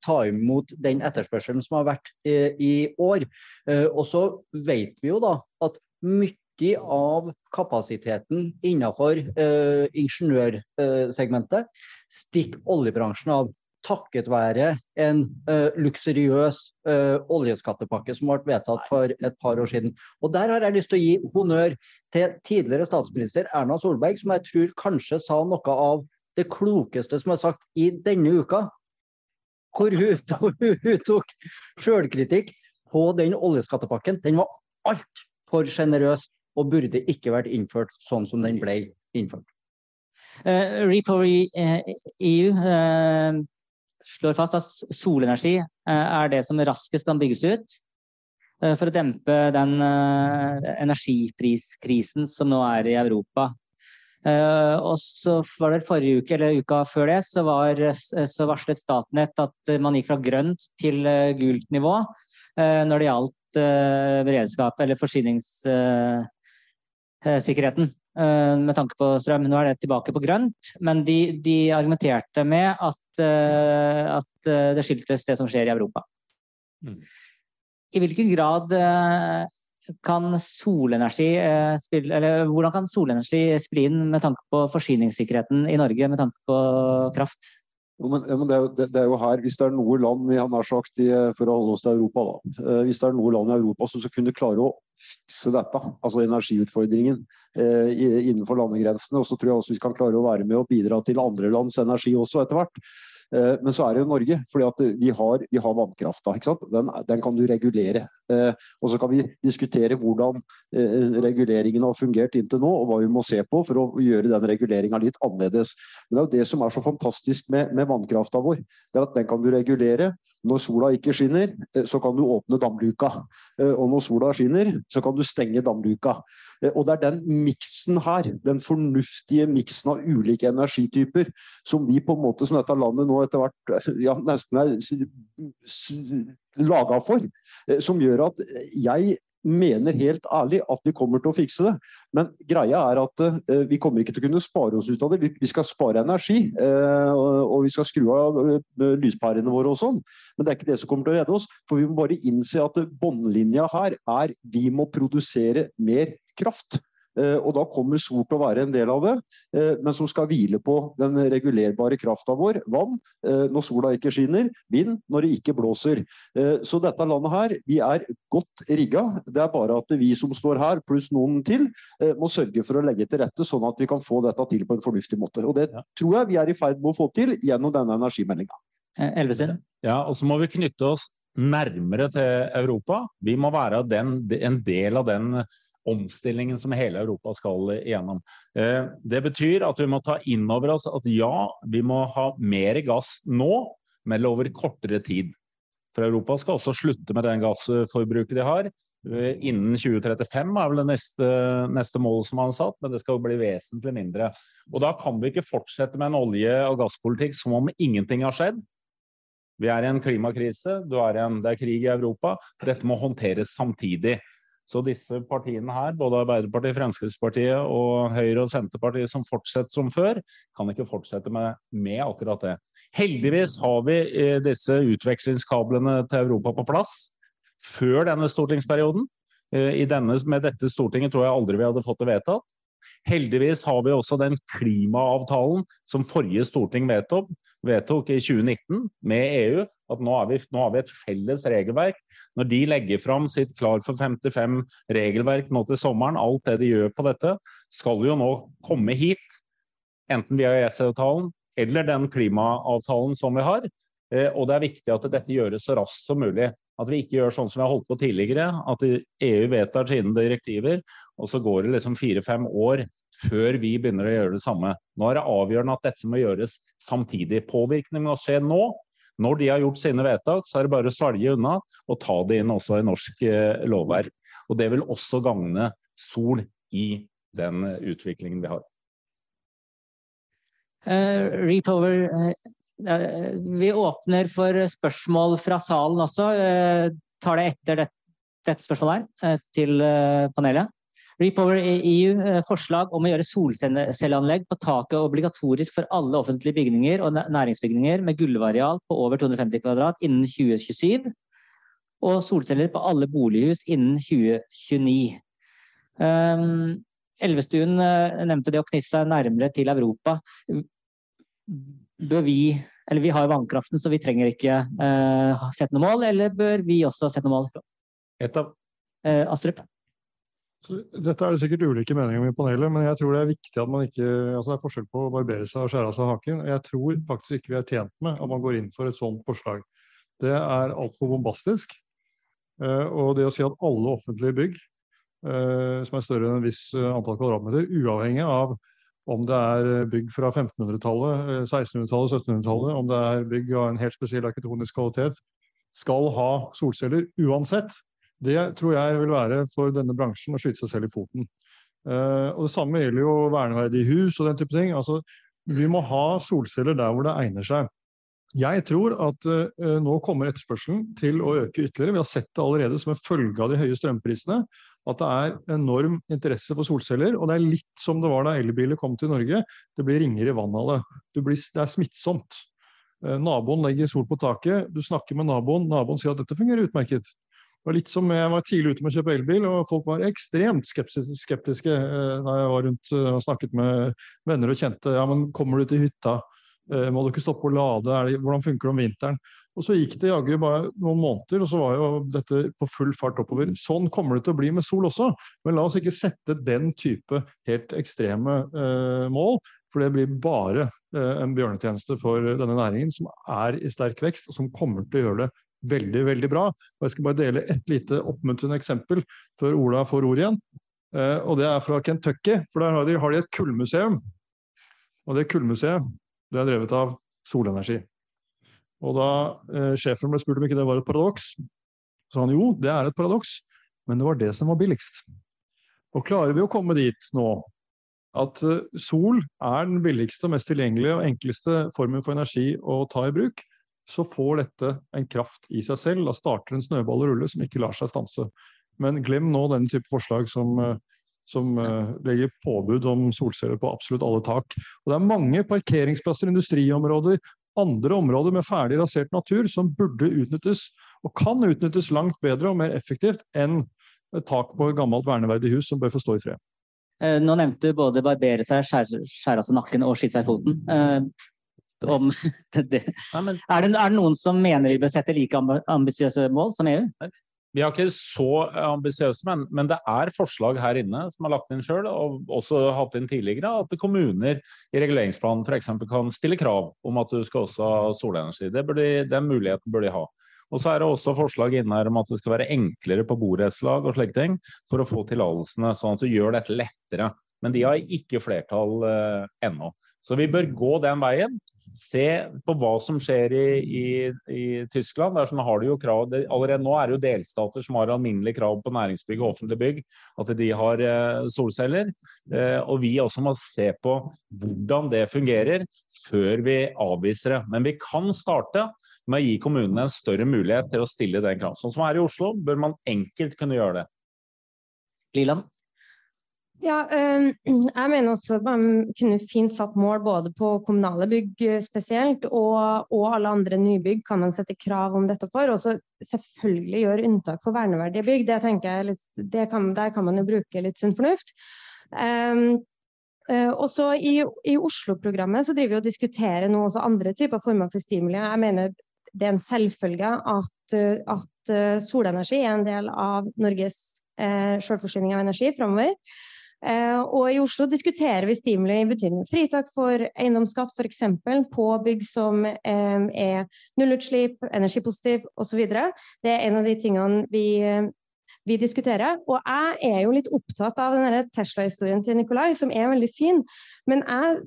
ta imot den etterspørselen som har vært i, i år. Eh, og så vet vi jo da at mye av kapasiteten innenfor uh, ingeniørsegmentet stikker oljebransjen av. Takket være en uh, luksuriøs uh, oljeskattepakke som ble vedtatt for et par år siden. Og Der har jeg lyst til å gi honnør til tidligere statsminister Erna Solberg, som jeg tror kanskje sa noe av det klokeste som er sagt i denne uka. Hvor hun, hun tok sjølkritikk på den oljeskattepakken. Den var altfor sjenerøs og burde ikke vært innført sånn som den ble innført. Uh, Repower EU uh, slår fast at solenergi uh, er det som raskest kan bygges ut for å dempe den energipriskrisen som nå er i Europa. Uh, og så var det Forrige uke eller uka før det så, var, så varslet Statnett at man gikk fra grønt til uh, gult nivå når det gjaldt beredskap eller forsyningssikkerheten med tanke på strøm. Nå er det tilbake på grønt, men de, de argumenterte med at, at, det skyldtes det som skjer i Europa. Mm. I hvilken grad kan solenergi eh, spille, eller hvordan kan solenergi spille inn med tanke på forsyningssikkerheten i Norge med tanke på kraft? Jo, men, men det, er jo, det, det, er jo, her, Hvis det er noe land han har sagt, for å holde oss til Europa da, eh, hvis det er noe land i Europa som skal kunne klare å fikse dette, altså energiutfordringen eh, innenfor landegrensene, og så tror jeg også vi kan klare å være med og bidra til andre lands energi også etter hvert, Eh, men så er det jo Norge, fordi vi har, vi har vannkrafta. Den, den, kan du regulere. Eh, og så kan vi diskutere hvordan eh, reguleringen har fungert inntil nå, og hva vi må se på for å gjøre den reguleringa litt annerledes. Men det er jo det som er så fantastisk med, med vannkrafta vår. det er at Den kan du regulere. Når sola ikke skinner, så kan du åpne damluka. Og når sola skinner, så kan du stenge damluka. Og det er den miksen her, den fornuftige miksen av ulike energityper, som vi på en måte som dette landet nå etter hvert ja, nesten er laga for, eh, som gjør at jeg mener helt ærlig at vi kommer til å fikse det. Men greia er at uh, vi kommer ikke til å kunne spare oss ut av det. Vi, vi skal spare energi, uh, og vi skal skru av uh, lyspærene våre og sånn. Men det er ikke det som kommer til å redde oss. For vi må bare innse at båndlinja her er vi må produsere mer kraft. Eh, og da kommer sol til å være en del av det, eh, men som skal hvile på den regulerbare krafta vår, vann, eh, når sola ikke skinner, vind når det ikke blåser. Så dette landet her, vi er godt rigga. Det er bare at vi som står her, pluss noen til, må sørge for å legge til rette sånn at vi kan få dette til på en fornuftig måte. Og det tror jeg vi er i ferd med å få til gjennom denne energimeldinga. Elvestuen? Ja, og så må vi knytte oss nærmere til Europa. Vi må være den, en del av den omstillingen som hele Europa skal igjennom. Eh, det betyr at vi må ta inn over oss at ja, vi må ha mer gass nå, men over kortere tid. For Europa skal også slutte med den gassforbruket de har. Eh, innen 2035 er vel det neste, neste målet som man har satt, men det skal bli vesentlig mindre. Og Da kan vi ikke fortsette med en olje- og gasspolitikk som om ingenting har skjedd. Vi er i en klimakrise, er en, det er krig i Europa. Dette må håndteres samtidig. Så disse partiene her, både Arbeiderpartiet, Fremskrittspartiet og Høyre og Senterpartiet som fortsetter som før, kan ikke fortsette med, med akkurat det. Heldigvis har vi eh, disse utvekslingskablene til Europa på plass før denne stortingsperioden. Eh, denne, med dette Stortinget tror jeg aldri vi hadde fått det vedtatt. Heldigvis har vi også den klimaavtalen som forrige storting vedtok, vedtok i 2019 med EU, at nå har, vi, nå har vi et felles regelverk. Når de legger fram sitt Klar for 55-regelverk nå til sommeren, alt det de gjør på dette, skal jo nå komme hit. Enten via EØS-avtalen eller den klimaavtalen som vi har. Eh, og det er viktig at dette gjøres så raskt som mulig. At vi ikke gjør sånn som vi har holdt på tidligere, at EU vedtar sine direktiver, og så går det liksom fire-fem år før vi begynner å gjøre det samme. Nå er det avgjørende at dette må gjøres samtidig. Påvirkning må skje nå. Når de har gjort sine vedtak, så er det bare å svelge unna og ta det inn også i norsk eh, lovverk. Og det vil også gagne Sol i den utviklingen vi har. Uh, Repower uh, vi åpner for spørsmål fra salen også. Uh, tar det etter dette spørsmålet her, eh, til eh, panelet. Repower EU forslag om å gjøre solcelleanlegg på taket obligatorisk for alle offentlige bygninger og næringsbygninger med gulvareal på over 250 kvadrat innen 2027. Og solceller på alle bolighus innen 2029. Um, Elvestuen nevnte det å knytte seg nærmere til Europa bør vi eller vi har vannkraften, så vi trenger ikke uh, sette noe mål, eller bør vi også sette noe mål? Et av, uh, Astrup? Dette er det sikkert ulike meninger om i panelet, men jeg tror det er viktig at man ikke altså Det er forskjell på å barbere seg og skjære av seg haken. Jeg tror faktisk ikke vi er tjent med at man går inn for et sånt forslag. Det er altfor bombastisk. Eh, Og det å si at alle offentlige bygg eh, som er større enn en viss eh, antall kvadratmeter, uavhengig av om det er bygg fra 1500-tallet, eh, 1600-tallet, 1700-tallet, om det er bygg av en helt spesiell arkitektonisk kvalitet, skal ha solceller uansett. Det tror jeg vil være for denne bransjen å skyte seg selv i foten. Eh, og Det samme gjelder jo verneverdige hus og den type ting. Altså, vi må ha solceller der hvor det egner seg. Jeg tror at eh, nå kommer etterspørselen til å øke ytterligere. Vi har sett det allerede som en følge av de høye strømprisene. At det er enorm interesse for solceller. Og det er litt som det var da elbiler kom til Norge. Det blir ringer i vannet av det. Det, er smittsomt. Eh, Naboen legger sol på taket, du snakker med naboen, naboen sier at dette fungerer utmerket. Det var litt som Jeg var tidlig ute med å kjøpe elbil, og folk var ekstremt skeptiske, skeptiske eh, da jeg var rundt eh, og snakket med venner og kjente. Ja, men kommer du til hytta? Eh, Må du ikke stoppe å lade? Det, hvordan funker det om vinteren? Og Så gikk det jaggu bare noen måneder, og så var jo dette på full fart oppover. Sånn kommer det til å bli med sol også, men la oss ikke sette den type helt ekstreme eh, mål. For det blir bare eh, en bjørnetjeneste for denne næringen, som er i sterk vekst, og som kommer til å gjøre det veldig, veldig bra. Og Jeg skal bare dele et lite oppmuntrende eksempel før Ola får ord igjen. Eh, og Det er fra Kentucky, for der har de, har de et kullmuseum. Og det kullmuseet det er drevet av solenergi. Og da eh, sjefen ble spurt om ikke det var et paradoks, sa han jo, det er et paradoks, men det var det som var billigst. Og klarer vi å komme dit nå at eh, sol er den billigste og mest tilgjengelige og enkleste formen for energi å ta i bruk, så får dette en kraft i seg selv. Da starter en snøball å rulle som ikke lar seg stanse. Men glem nå denne type forslag som, eh, som eh, legger påbud om solceller på absolutt alle tak. Og det er mange parkeringsplasser, industriområder, andre områder med ferdig rasert natur som burde utnyttes, og kan utnyttes langt bedre og mer effektivt enn et tak på et gammelt verneverdig hus som bør få stå i fred. Eh, Nå nevnte du både barbere seg, skjære, skjære av seg nakken og skyte seg i foten. Eh, om det. Er, det, er det noen som mener vi bør sette like amb- ambisiøse mål som EU? Vi har ikke så ambisiøse, men, men det er forslag her inne som er lagt inn sjøl, og også hatt inn tidligere, at kommuner i reguleringsplanen f.eks. kan stille krav om at du skal også ha solenergi. De, den muligheten bør de ha. Og så er det også forslag inne her om at det skal være enklere på borettslag og slike ting for å få tillatelsene, sånn at du gjør dette lettere. Men de har ikke flertall eh, ennå. Så vi bør gå den veien. Se på hva som skjer i, i, i Tyskland. Der sånn har de jo krav, det, allerede nå er det jo delstater som har alminnelige krav på næringsbygg og offentlige bygg, at de har eh, solceller. Eh, og vi også må se på hvordan det fungerer før vi avviser det. Men vi kan starte med å gi kommunene en større mulighet til å stille den krav. Sånn som her i Oslo, bør man enkelt kunne gjøre det. Liland? Ja, eh, jeg mener også man kunne fint satt mål både på kommunale bygg eh, spesielt, og, og alle andre nybygg kan man sette krav om dette for. Og selvfølgelig gjøre unntak for verneverdige bygg. Det tenker jeg litt, kan, Der kan man jo bruke litt sunn fornuft. Um, eh, og I, i Oslo-programmet så driver vi og diskuterer nå også andre typer former for stimuli. Jeg mener det er en selvfølge at, at solenergi er en del av Norges eh, selvforsyning av energi framover. Eh, og i Oslo diskuterer vi stimuli i betydning fritak for eiendomsskatt f.eks. på bygg som eh, er nullutslipp, energipositiv osv. Det er en av de tingene vi, eh, vi diskuterer. Og jeg er jo litt opptatt av den Tesla-historien til Nikolai, som er veldig fin. Men jeg,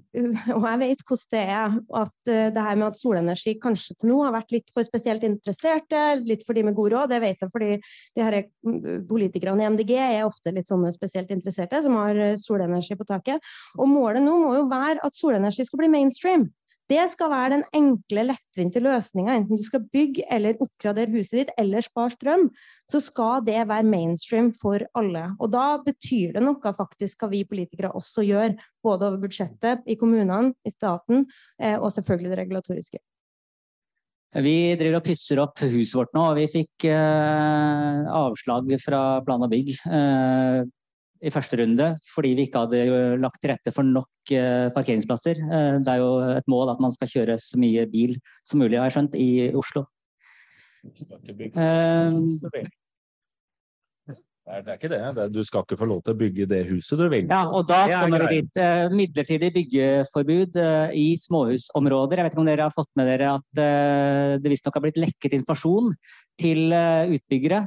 og jeg vet hvordan det er, at eh, det her med at solenergi kanskje til nå har vært litt for spesielt interesserte, litt for de med god råd, det vet jeg fordi de her mm, politikerne i MDG er ofte litt sånne spesielt interesserte, som har eh, solenergi på taket. Og målet nå må jo være at solenergi skal bli mainstream. Det skal være den enkle, lettvinte løsninga. Enten du skal bygge eller oppgradere huset ditt eller spare strøm, så skal det være mainstream for alle. Og da betyr det noe faktisk hva vi politikere også gjør, både over budsjettet, i kommunene, i staten, eh, og selvfølgelig det regulatoriske. Vi driver og pusser opp huset vårt nå, og vi fikk eh, avslag fra Plan og bygg eh, i første runde fordi vi ikke hadde jo lagt til rette for nok eh, parkeringsplasser. Eh, det er jo et mål at man skal kjøre så mye bil som mulig, har jeg skjønt, i Oslo. Eh, Det er, det er ikke det. du skal ikke få lov til å bygge det huset du vil. Ja, og da er kommer det dit eh, midlertidig byggeforbud eh, i småhusområder. Jeg vet ikke om dere har fått med dere at eh, det visstnok har blitt lekket informasjon til utbyggere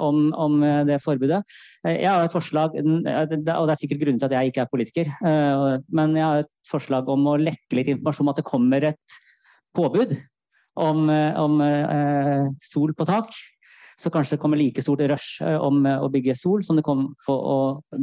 om, om det forbudet. Jeg har et forslag, og det er sikkert grunnen til at jeg ikke er politiker, men jeg har et forslag om å lekke litt informasjon om at det kommer et påbud om, om sol på tak. Så kanskje det kommer like stort rush eh, om eh, å bygge sol som det kom for å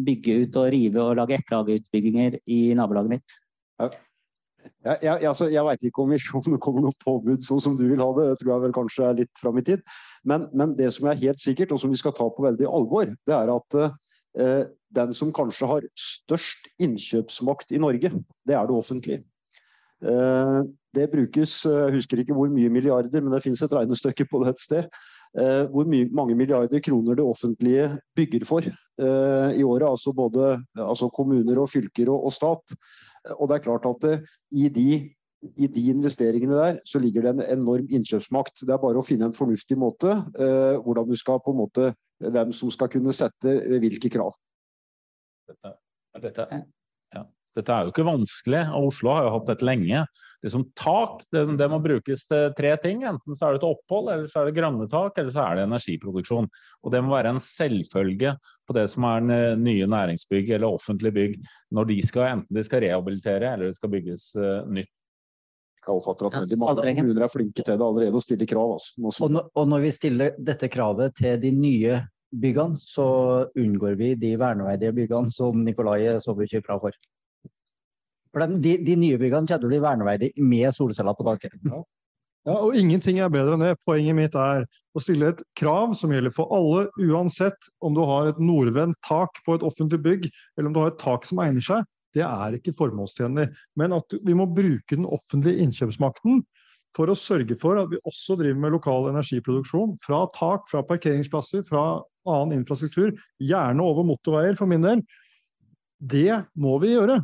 bygge ut og rive og lage eplehageutbygginger i nabolaget mitt. Jeg, jeg, altså, jeg veit ikke om, det kommer noe påbud sånn som du vil ha det, det tror jeg vel kanskje er litt fram i tid. Men, men det som er helt sikkert, og som vi skal ta på veldig alvor, det er at eh, den som kanskje har størst innkjøpsmakt i Norge, det er det offentlige. Eh, det brukes, eh, jeg husker ikke hvor mye milliarder, men det finnes et regnestykke på det et sted. Eh, hvor mange milliarder kroner det offentlige bygger for eh, i året. Altså både altså kommuner og fylker og, og stat. Og det er klart at det, i, de, i de investeringene der så ligger det en enorm innkjøpsmakt. Det er bare å finne en fornuftig måte eh, hvordan du skal på en måte hvem som skal kunne sette eh, hvilke krav. Dette, dette. Dette er jo ikke vanskelig, og Oslo har jo hatt dette lenge. Liksom tak, det, det må brukes til tre ting. Enten så er det til opphold, eller så er det grønne tak, eller så er det energiproduksjon. Og det må være en selvfølge på det som er nye næringsbygg eller offentlige bygg, når de skal, enten de skal rehabilitere eller det skal bygges uh, nytt. Jeg oppfatter at veldig mange kommuner er flinke til det allerede og stiller krav. Altså. Og, når- og når vi stiller dette kravet til de nye byggene, så unngår vi de verneverdige byggene som Nikolai er så bekymra for. For de, de, nye byggene kommer til å bli med solceller på taket. Ja, og ingenting er bedre enn det. Poenget mitt er å stille et krav som gjelder for alle, uansett om du har et nordvendt tak på et offentlig bygg, eller om du har et tak som egner seg. Det er ikke formålstjenlig. Men at vi må bruke den offentlige innkjøpsmakten for å sørge for at vi også driver med lokal energiproduksjon fra tak, fra parkeringsplasser, fra annen infrastruktur, gjerne over motorveier for min del. Det må vi gjøre.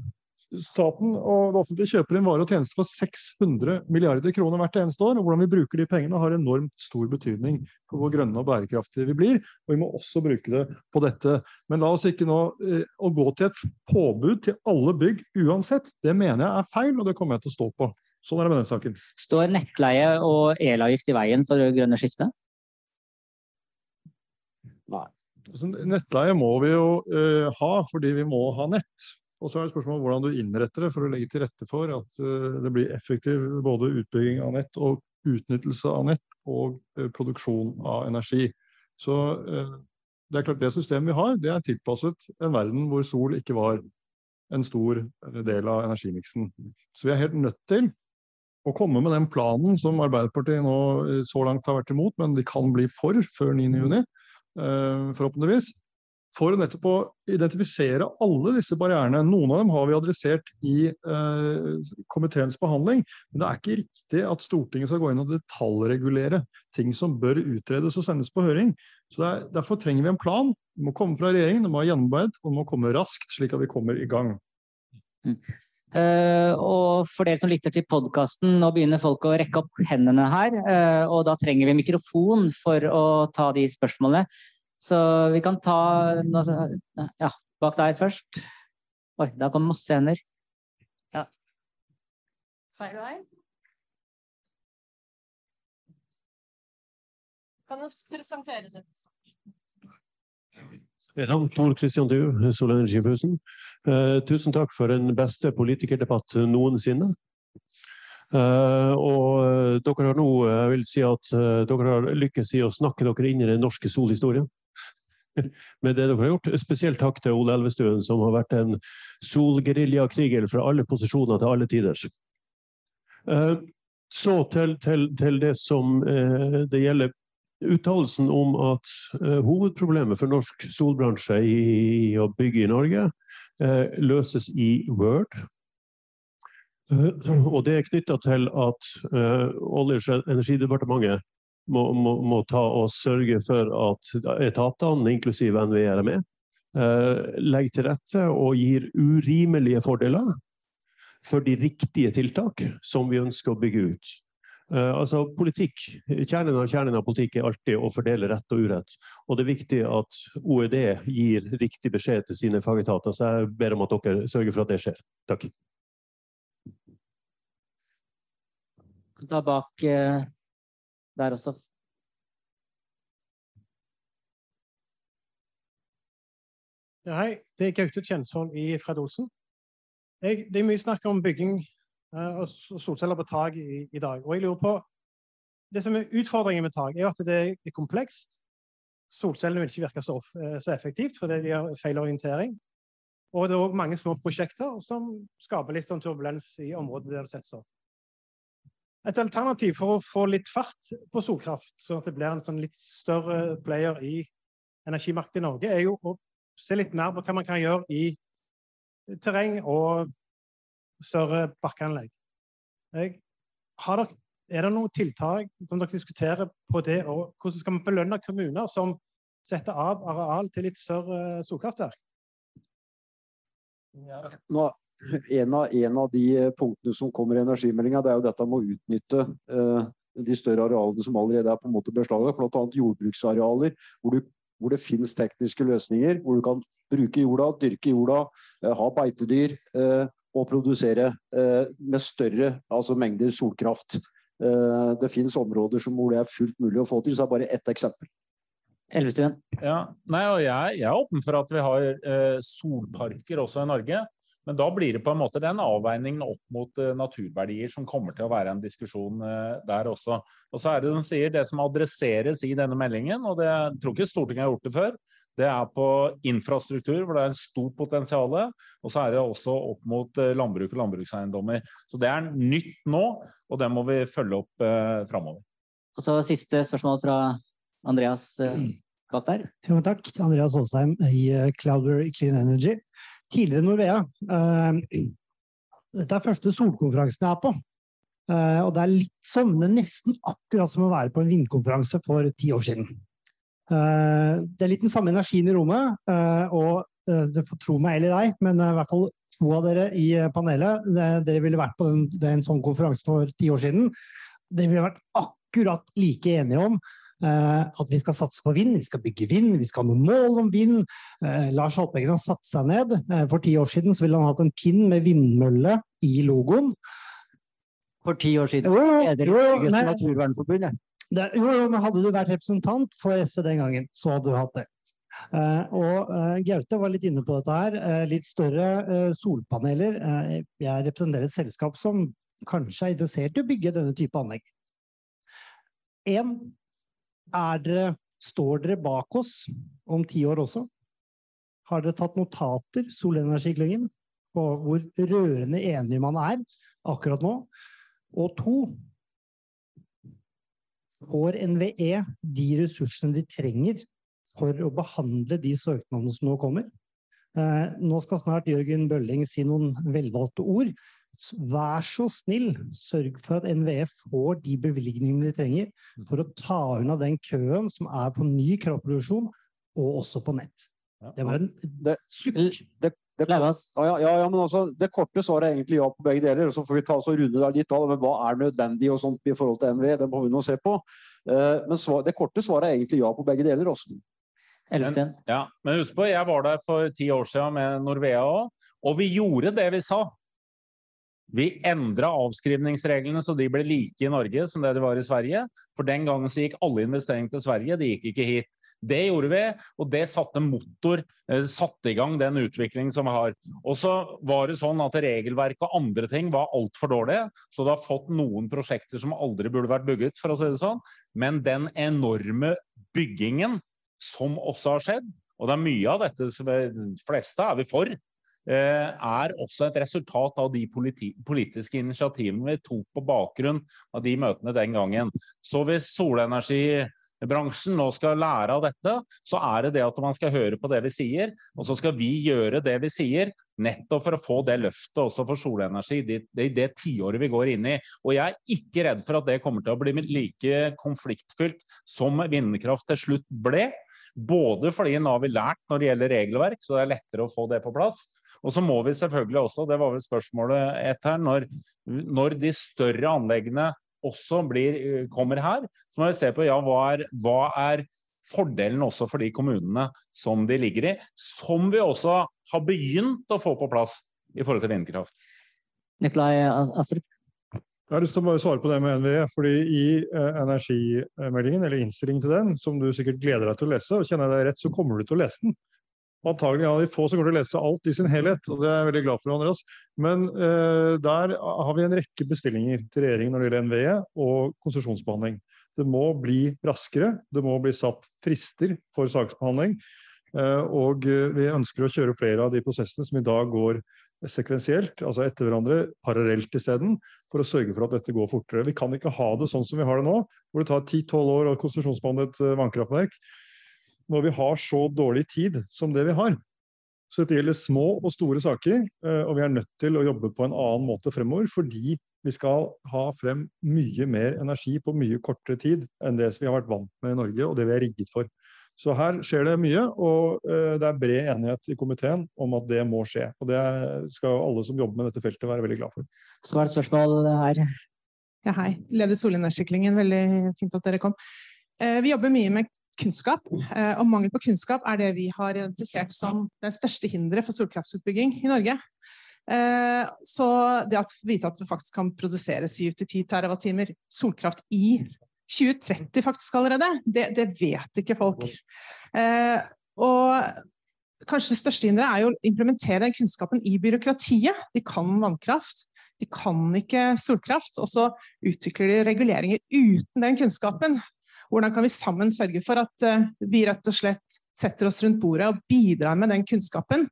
Staten og det offentlige kjøper inn varer og tjenester for 600 milliarder kroner hvert eneste år. og Hvordan vi bruker de pengene har enormt stor betydning for hvor grønne og bærekraftige vi blir. Og vi må også bruke det på dette. Men la oss ikke nå eh, å gå til et påbud til alle bygg uansett. Det mener jeg er feil, og det kommer jeg til å stå på. Sånn er det med den saken. Står nettleie og elavgift i veien for det grønne skiftet? Nei. nettleie må vi jo uh, ha fordi vi må ha nett. Og så er det spørsmålet hvordan du innretter det for å legge til rette for at eh, det blir effektiv både utbygging av nett og utnyttelse av nett og eh, produksjon av energi. Så eh, det er klart det systemet vi har, det er tilpasset en verden hvor sol ikke var en stor del av energimiksen. Så vi er helt nødt til å komme med den planen som Arbeiderpartiet nå så langt har vært imot, men de kan bli for før 9.6 eh, forhåpentligvis, for nettopp å identifisere alle disse barrierene. Noen av dem har vi adressert i eh, komiteens behandling, men det er ikke riktig at Stortinget skal gå inn og detaljregulere ting som bør utredes og sendes på høring. Så er, Derfor trenger vi en plan. Den må komme fra regjeringen, den må ha gjennomarbeidet, og den må komme raskt, slik at vi kommer i gang. Uh, og for dere som lytter til podkasten, nå begynner folk å rekke opp hendene her. Uh, og da trenger vi mikrofon for å ta de spørsmålene. Så vi kan ta noe, Ja, bak der først. Oi, det kom masse hender. Feil vei. Kan du presentere seg? Tor Christian Du, Solenergibussen. Eh, tusen takk for den beste politikerdebatt noensinne. Eh, og eh, dere har nå, jeg vil si at eh, dere har lykkes i å snakke dere inn i den norske solhistorien. Med det dere har gjort. Spesielt takk til Ole Elvestuen, som har vært en solgeriljakriger fra alle posisjoner til alle tider. Eh, så til, til, til det som eh, det gjelder uttalelsen om at uh, hovedproblemet for norsk solbransje i, i å bygge i Norge uh, løses i Word. Uh, og det er knytta til at Olje- og energidepartementet må, må, må ta og sørge for at etatene, inklusiv NVE, er med. Eh, legger til rette og gir urimelige fordeler for de riktige tiltak som vi ønsker å bygge ut. Uh, altså politikk, Kjernen av kjernen av politikk er alltid å fordele rett og urett. Og det er viktig at OED gir riktig beskjed til sine fagetater. Så jeg ber om at dere sørger for at det skjer. Takk. Da bak der også. Ja, hei, det er Gaute Kjensvold i Fred Olsen. Jeg, det er mye snakk om bygging uh, og solceller på tak i, i, dag. Og jeg lurer på Det som er utfordringen med tak, er at det er komplekst. Solcellene vil ikke virke så, uh, så effektivt fordi de har feil orientering. Og det er òg mange små prosjekter som skaper litt sånn turbulens i området der det settes opp. Et alternativ for å få litt fart på solkraft, sånn at det blir en sånn litt større player i energimarkedet i Norge, er jo å se litt mer på hva man kan gjøre i terreng og større bakkeanlegg. Dere, er det noen tiltak som dere diskuterer på det, og hvordan skal man belønne kommuner som setter av areal til litt større solkraftverk? Ja. Nå, en, av, en, av, de punktene som kommer i energimeldinga, det er jo dette med å utnytte eh, de større arealene som allerede er på en måte beslaglagt, bl.a. jordbruksarealer, hvor, du, hvor, det finnes tekniske løsninger, hvor du kan bruke jorda, dyrke jorda, eh, ha beitedyr, eh, og produsere eh, med større altså mengder solkraft. Eh, det finnes områder som, hvor det er fullt mulig å få til, så det er bare ett eksempel. Elvestuen? Ja, nei, og jeg, jeg, er åpen for at vi har eh, solparker også i Norge. Men da blir det på en måte den avveiningen opp mot uh, naturverdier som kommer til å være en diskusjon uh, der også. Og så er det de sier, det som adresseres i denne meldingen, og det, jeg tror ikke Stortinget har gjort det før, det er på infrastruktur, hvor det er et stort potensial. Og så er det også opp mot eh, landbruk og landbrukseiendommer. Så det er nytt nå, og det må vi følge opp eh, framover. Og så siste spørsmål fra Andreas eh, der. Ja, takk. Andreas Aasheim i eh, Clouder Clean Energy. Tidligere Norvea. Eh, dette er første solkonferansen jeg er på. Uh, og det er litt som, det er nesten akkurat som å være på en vindkonferanse for ti år siden. Eh, det er litt den samme energien i rommet. Eh, og eh, du får tro meg eller ei, men i hvert fall to av dere i panelet, dere ville vært på en sånn konferanse for ti år siden. Dere ville vært akkurat like enige om at vi skal satse på vind, vi skal bygge vind, vi skal ha noen mål om vind. Lars Haltbrekken har satt seg ned. for ti år siden så ville han hatt en pinn med vindmølle i logoen. For ti år siden? Leder i Norges Naturvernforbund? Det, jo, men hadde du vært representant for SV den gangen, så hadde du hatt det. Uh, og uh, Gaute var litt inne på dette her. Uh, litt større solpaneler. jeg representerer et selskap som kanskje er interessert i å bygge denne type anlegg. En, dere, står dere bak oss om ti år også? Har dere tatt notater, Solenergiklyngen, på hvor rørende enig man er akkurat nå? Og to, får NVE de ressursene de trenger for å behandle de søknadene som nå kommer. Eh, nå skal snart Jørgen Bølling si noen velvalgte ord. Vær så snill, sørg for at NVE får de bevilgningene de trenger for å ta unna den køen som er på ny kraftproduksjon, og også på nett. Det var en sukk. Det, det, ja, ja, ja, men altså, det korte svaret er egentlig ja på begge deler. Så får vi ta oss og runde der litt av men hva er nødvendig og sånt i forhold til NVE. Det må vi nå se på. Uh, men svar, det korte svaret er egentlig ja på begge deler. også. Men, ja, men husk på, jeg var der for ti år siden med Norvea òg, og vi gjorde det vi sa. Vi endra avskrivningsreglene så de ble like i Norge som det de var i Sverige. For den gangen så gikk alle investeringer til Sverige, de gikk ikke hit. Det gjorde vi, og det satte motor, eh, satte i gang den utviklingen som vi har. Og så var det sånn at regelverk og andre ting var altfor dårlige, så det har fått noen prosjekter som aldri burde vært bygget, for å si det sånn. Men den enorme byggingen som også har skjedd, og det er mye av dette som de fleste er vi for, er også et resultat av de politiske initiativene vi tok på bakgrunn av de møtene den gangen. Så hvis solenergibransjen nå skal lære av dette, så er det det at man skal høre på det vi sier, og så skal vi gjøre det vi sier, nettopp for å få det løftet også for solenergi i det, det, det tiåret vi går inn i. Og jeg er ikke redd for at det kommer til å bli like konfliktfylt som vindkraft til slutt ble. Både fordi nå har vi lært når det gjelder regelverk, så det er lettere å få det på plass. Og så må vi selvfølgelig også, det var vel spørsmålet ett her, når, når de større anleggene også blir, eh, kommer her, så må vi se på ja, hva er, hva er fordelen også for de kommunene som de ligger i, som vi også har begynt å få på plass i forhold til vindkraft. Nikolai Astrup? Jeg har lyst til å bare svare på det med NVE. fordi I eh, energimeldingen, eller innstillingen til den, som du sikkert gleder deg til å lese, og kjenner jeg deg rett, så kommer du til å lese den. Antagelig av de få som kommer til å lese alt i sin helhet, og det er jeg veldig glad for, Andreas. Men eh, der har vi en rekke bestillinger til regjeringen når det gjelder NVE og konsesjonsbehandling. Det må bli raskere, det må bli satt frister for saksbehandling. Eh, og vi ønsker å kjøre flere av de prosessene som i dag går sekvensielt, altså etter hverandre, parallelt isteden, for å sørge for at dette går fortere. Vi kan ikke ha det sånn som vi har det nå, hvor det tar 10-12 år å konsesjonsbehandle et eh, vannkraftverk, når vi har så dårlig tid som det vi har. Så dette gjelder små og store saker, eh, og vi er nødt til å jobbe på en annen måte fremover, fordi vi skal ha frem mye mer energi på mye kortere tid enn det vi har vært vant med i Norge, og det vi er rigget for. Så her skjer det mye, og eh, det er bred enighet i komiteen om at det må skje. Og det skal alle som jobber med dette feltet være veldig glad for. Så er det spørsmål her. Ja, hei. Leder Solenergiklyngen, veldig fint at dere kom. Eh, vi jobber mye med kunnskap, eh, og mangel på kunnskap er det vi har identifisert som det største hinderet for solkraftutbygging i Norge. Så det at vite at vi faktisk kan produsere 7-10 TWh solkraft i 2030 faktisk allerede. Det, det vet ikke folk. Eh, og kanskje det største hinderet er jo å implementere den kunnskapen i byråkratiet. De kan vannkraft, de kan ikke solkraft. Og så utvikler de reguleringer uten den kunnskapen. Hvordan kan vi sammen sørge for at uh, vi rett og slett setter oss rundt bordet og bidrar med den kunnskapen?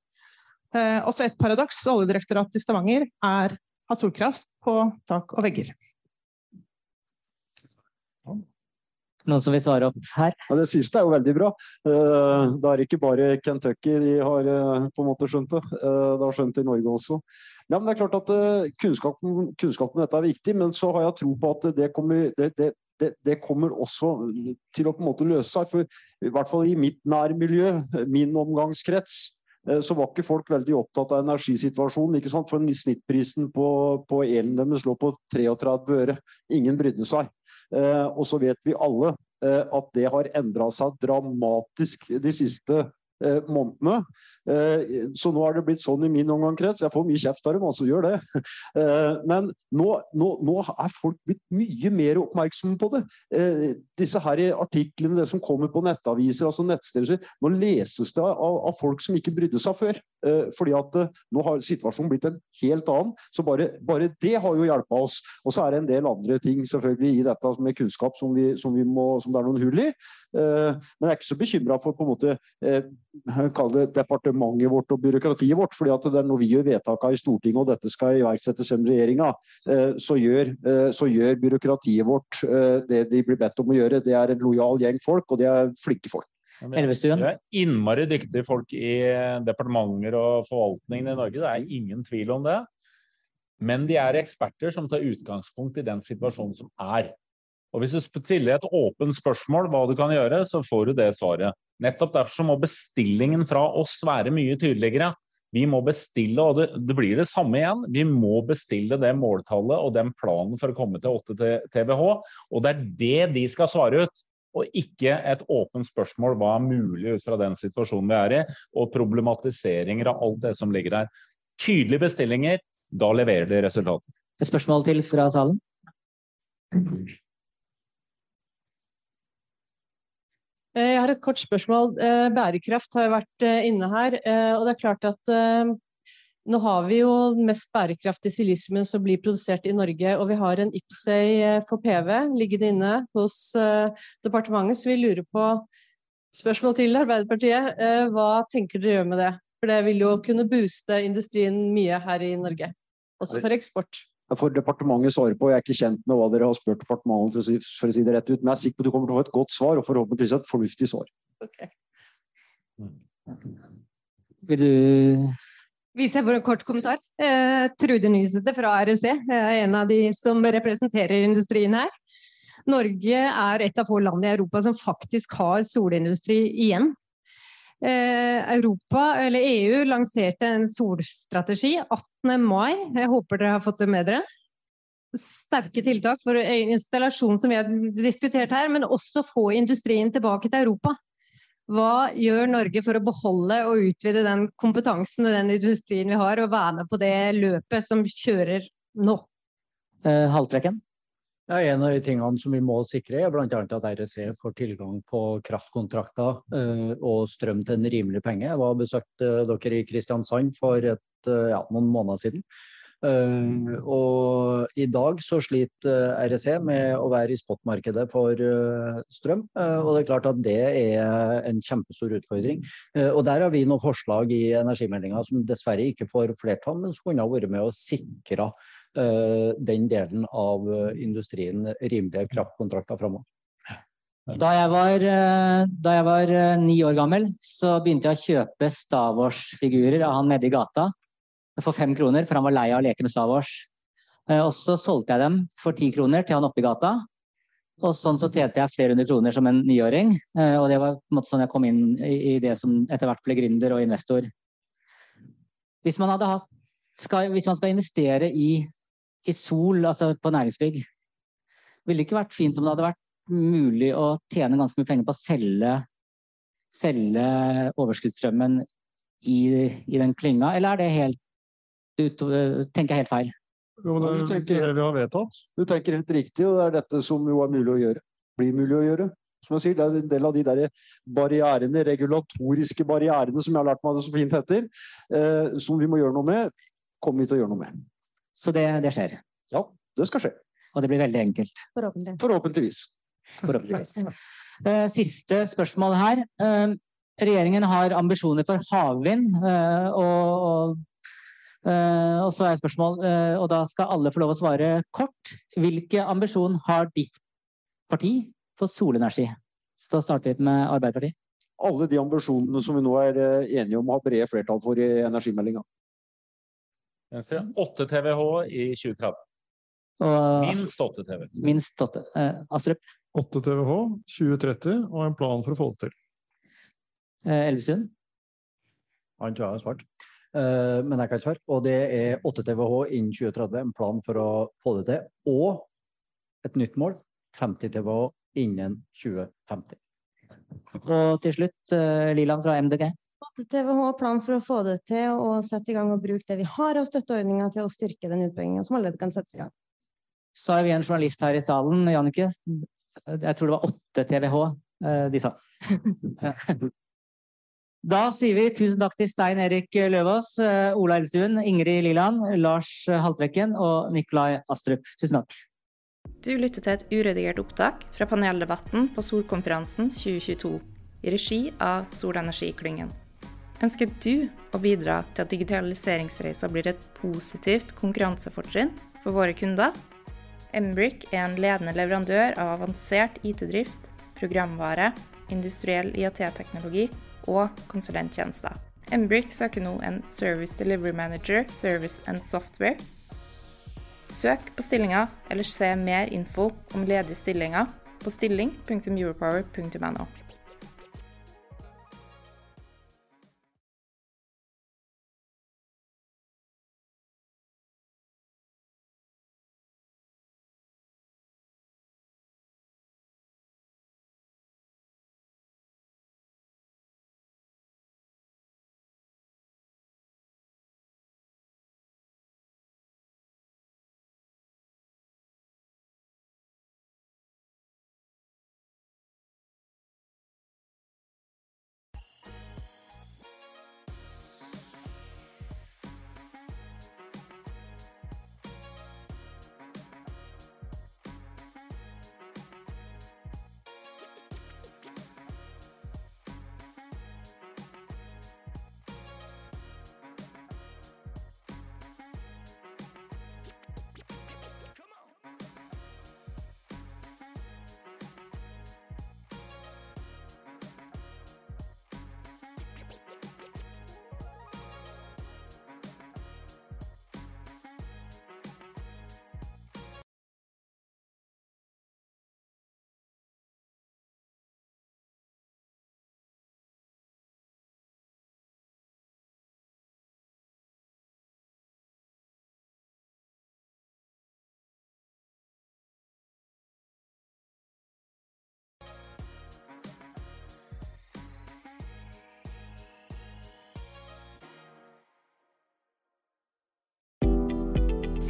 Uh, også et paradoks. Oljedirektoratet i Stavanger er, har solkraft på tak og vegger. Noen som vil svare opp her? Ja, det siste er jo veldig bra. Eh, det er ikke bare Kentucky de har eh, på en måte skjønt det. Eh, det har skjønt det i Norge også. Ja, men det er klart at kunnskapen, kunnskapen om dette er viktig, men så har jeg tro på at det kommer, det, det, det, det, kommer også til å på en måte løse seg. For i hvert fall i mitt nærmiljø, min omgangskrets, så var ikke folk veldig opptatt av energisituasjonen. ikke sant? For snittprisen på, på elen deres lå på 33 øre. Ingen brydde seg. Eh, og så vet vi alle eh, at det har endra seg dramatisk de siste eh, månedene. Eh, så nå har det blitt sånn i min omgangskrets. Jeg får mye kjeft av dem, altså gjør det. Eh, men nå, nå, nå, er folk blitt mye mer oppmerksomme på det. Eh, disse her artiklene, det som kommer på nettaviser, altså nettsteder, nå leses det av, av folk som ikke brydde seg før. Fordi at nå har situasjonen blitt en helt annen. Så bare, bare det har jo hjulpet oss. Og så er det en del andre ting selvfølgelig i dette med kunnskap som, vi, som, vi må, som det er noen hull i. Men jeg er ikke så bekymra for på en måte det departementet vårt og byråkratiet vårt. fordi at det er når vi gjør vedtakene i Stortinget og dette skal iverksettes gjennom regjeringa, eh, så, eh, så, gjør byråkratiet vårt eh, det de blir bedt om å gjøre. Det er en lojal gjeng folk, og det er flinke folk. Det er innmari dyktige folk i departementer og forvaltningen i Norge, det er ingen tvil om det. Men de er eksperter som tar utgangspunkt i den situasjonen som er. Og Hvis du stiller et åpent spørsmål hva du kan gjøre, så får du det svaret. Nettopp derfor så må bestillingen fra oss være mye tydeligere. Vi må bestille, og det, det, blir det samme igjen, vi må bestille det måltallet og den planen for å komme til 8 TWh. Og det er det de skal svare ut, og ikke et åpent spørsmål hva er mulig ut fra den situasjonen vi er i, og problematiseringer av alt det som ligger der. Tydelige bestillinger, da leverer de resultater. Et spørsmål til fra salen? Jeg har et kort spørsmål. Eh, bærekraft har jo vært eh, inne her. Og det er klart at nå har vi jo mest bærekraftig silismen som blir produsert i Norge. Og vi har en IPSEI for PV liggende inne hos departementet, så vi lurer på Spørsmål til Arbeiderpartiet. Hva tenker dere gjør med det? For det vil jo kunne booste industrien mye her i Norge. Også for eksport får departementet svare på. Jeg er ikke kjent med hva dere har spurt departementet for å si, for å si det rett ut, men jeg er sikker på at du kommer til å få et godt svar, og forhåpentligvis et fornuftig svar. Okay. Vil du Vise jeg får en kort kommentar. Eh, Trude Nysete fra REC er en av de som representerer industrien her. Norge er et av få land i Europa som faktisk har solindustri igjen. Eh, Europa, eller EU, lanserte en solstrategi 18. mai. Jeg håper dere har fått det med dere. sterke tiltak for installasjon som vi har diskutert her, men også få industrien tilbake til Europa. Hva gjør Norge for å beholde og utvide den kompetansen og den industrien vi har, og være med på det løpet som kjører nå? Eh, Haltbrekken? Ja, en av de tingene som vi må sikre, er bl.a. at REC får tilgang på kraftkontrakter eh, og strøm til en rimelig penge. Jeg var besøkte dere i Kristiansand for et, eh, ja, noen måneder siden. Uh, og i dag så sliter REC med å være i spotmarkedet for uh, strøm. Og det er klart at det er en kjempestor utfordring. og der har vi noen forslag i energimeldinga som dessverre ikke får flertall, men som kunne ha vært med å sikre den delen av industrien rimelige kraftkontrakter framover. Da jeg, var, da jeg var ni år gammel, så begynte jeg å kjøpe Star Wars-figurer av han nede i gata for fem kroner, for han var lei av å leke med Star Wars. Eh, og så solgte jeg dem for ti kroner til han oppe i gata. Og sånn så tjente jeg flere hundre kroner som en niåring. Eh, og det var på en måte sånn jeg kom inn i det som etter hvert ble gründer og investor. Hvis man, hadde hatt, skal, hvis man skal investere i, i sol, altså på næringsbygg, ville det ikke vært fint om det hadde vært mulig å tjene ganske mye penger på å selge, selge overskuddsstrømmen i, i den klynga, eller er det helt du tenker helt feil. Jo, det, du, tenker helt, vi har vedtatt. du tenker helt riktig, og det er dette som jo er mulig å gjøre. Blir mulig å gjøre. Som jeg sier, Det er en del av de der barrierene, regulatoriske barrierene som jeg har lært meg det så fint heter, eh, som vi må gjøre noe med, kommer vi til å gjøre noe med. Så det, det skjer? Ja, det skal skje. Og det blir veldig enkelt? Forhåpentlig. Forhåpentligvis. Forhåpentligvis. Eh, siste spørsmål her. Eh, regjeringen har ambisjoner for havvind. og Uh, og så er spørsmål, uh, og da skal alle få lov å svare kort. Hvilken ambisjon har ditt parti for solenergi? Så da starter vi med Arbeiderpartiet. Alle de ambisjonene som vi nå er uh, enige om å ha brede flertall for i energimeldinga. 8 TWh i 2030. Og, minst 8 TWh. Minst 8. Astrup? 8 TWh 2030 og en plan for å få det til. Elvestuen? Han tror jeg har svart. Eh, men jeg kan svare. Og det er 8 TWh innen 2030, en plan for å få det til. Og et nytt mål, 50 TWh innen 2050. Og til slutt, eh, Liland fra MDG. 8 TWh plan for å få det til, og sette i gang og bruke det vi har av støtteordninger til å styrke den utbyggingen som allerede kan settes i gang. Så har vi en journalist her i salen, Jannicke. Jeg tror det var 8 TWh eh, de sa. Da sier vi tusen takk til Stein Erik Løvaas, eh, Ola Elstuen, Ingrid Liland, Lars Haltvekken og Nikolai Astrup. Tusen takk. Du lytter til et uredigert opptak fra paneldebatten på Solkonferansen 2022 i regi av Solenergiklyngen. Ønsker du å bidra til at digitaliseringsreiser blir et positivt konkurransefortrinn for våre kunder? Embrick er en ledende leverandør av avansert IT-drift, programvare, industriell IAT-teknologi og konsulenttjenester. Embrick søker nå en Service Delivery Manager, Service and Software. Søk på stillinger, eller se mer info om ledige stillinger på stilling.europower.no.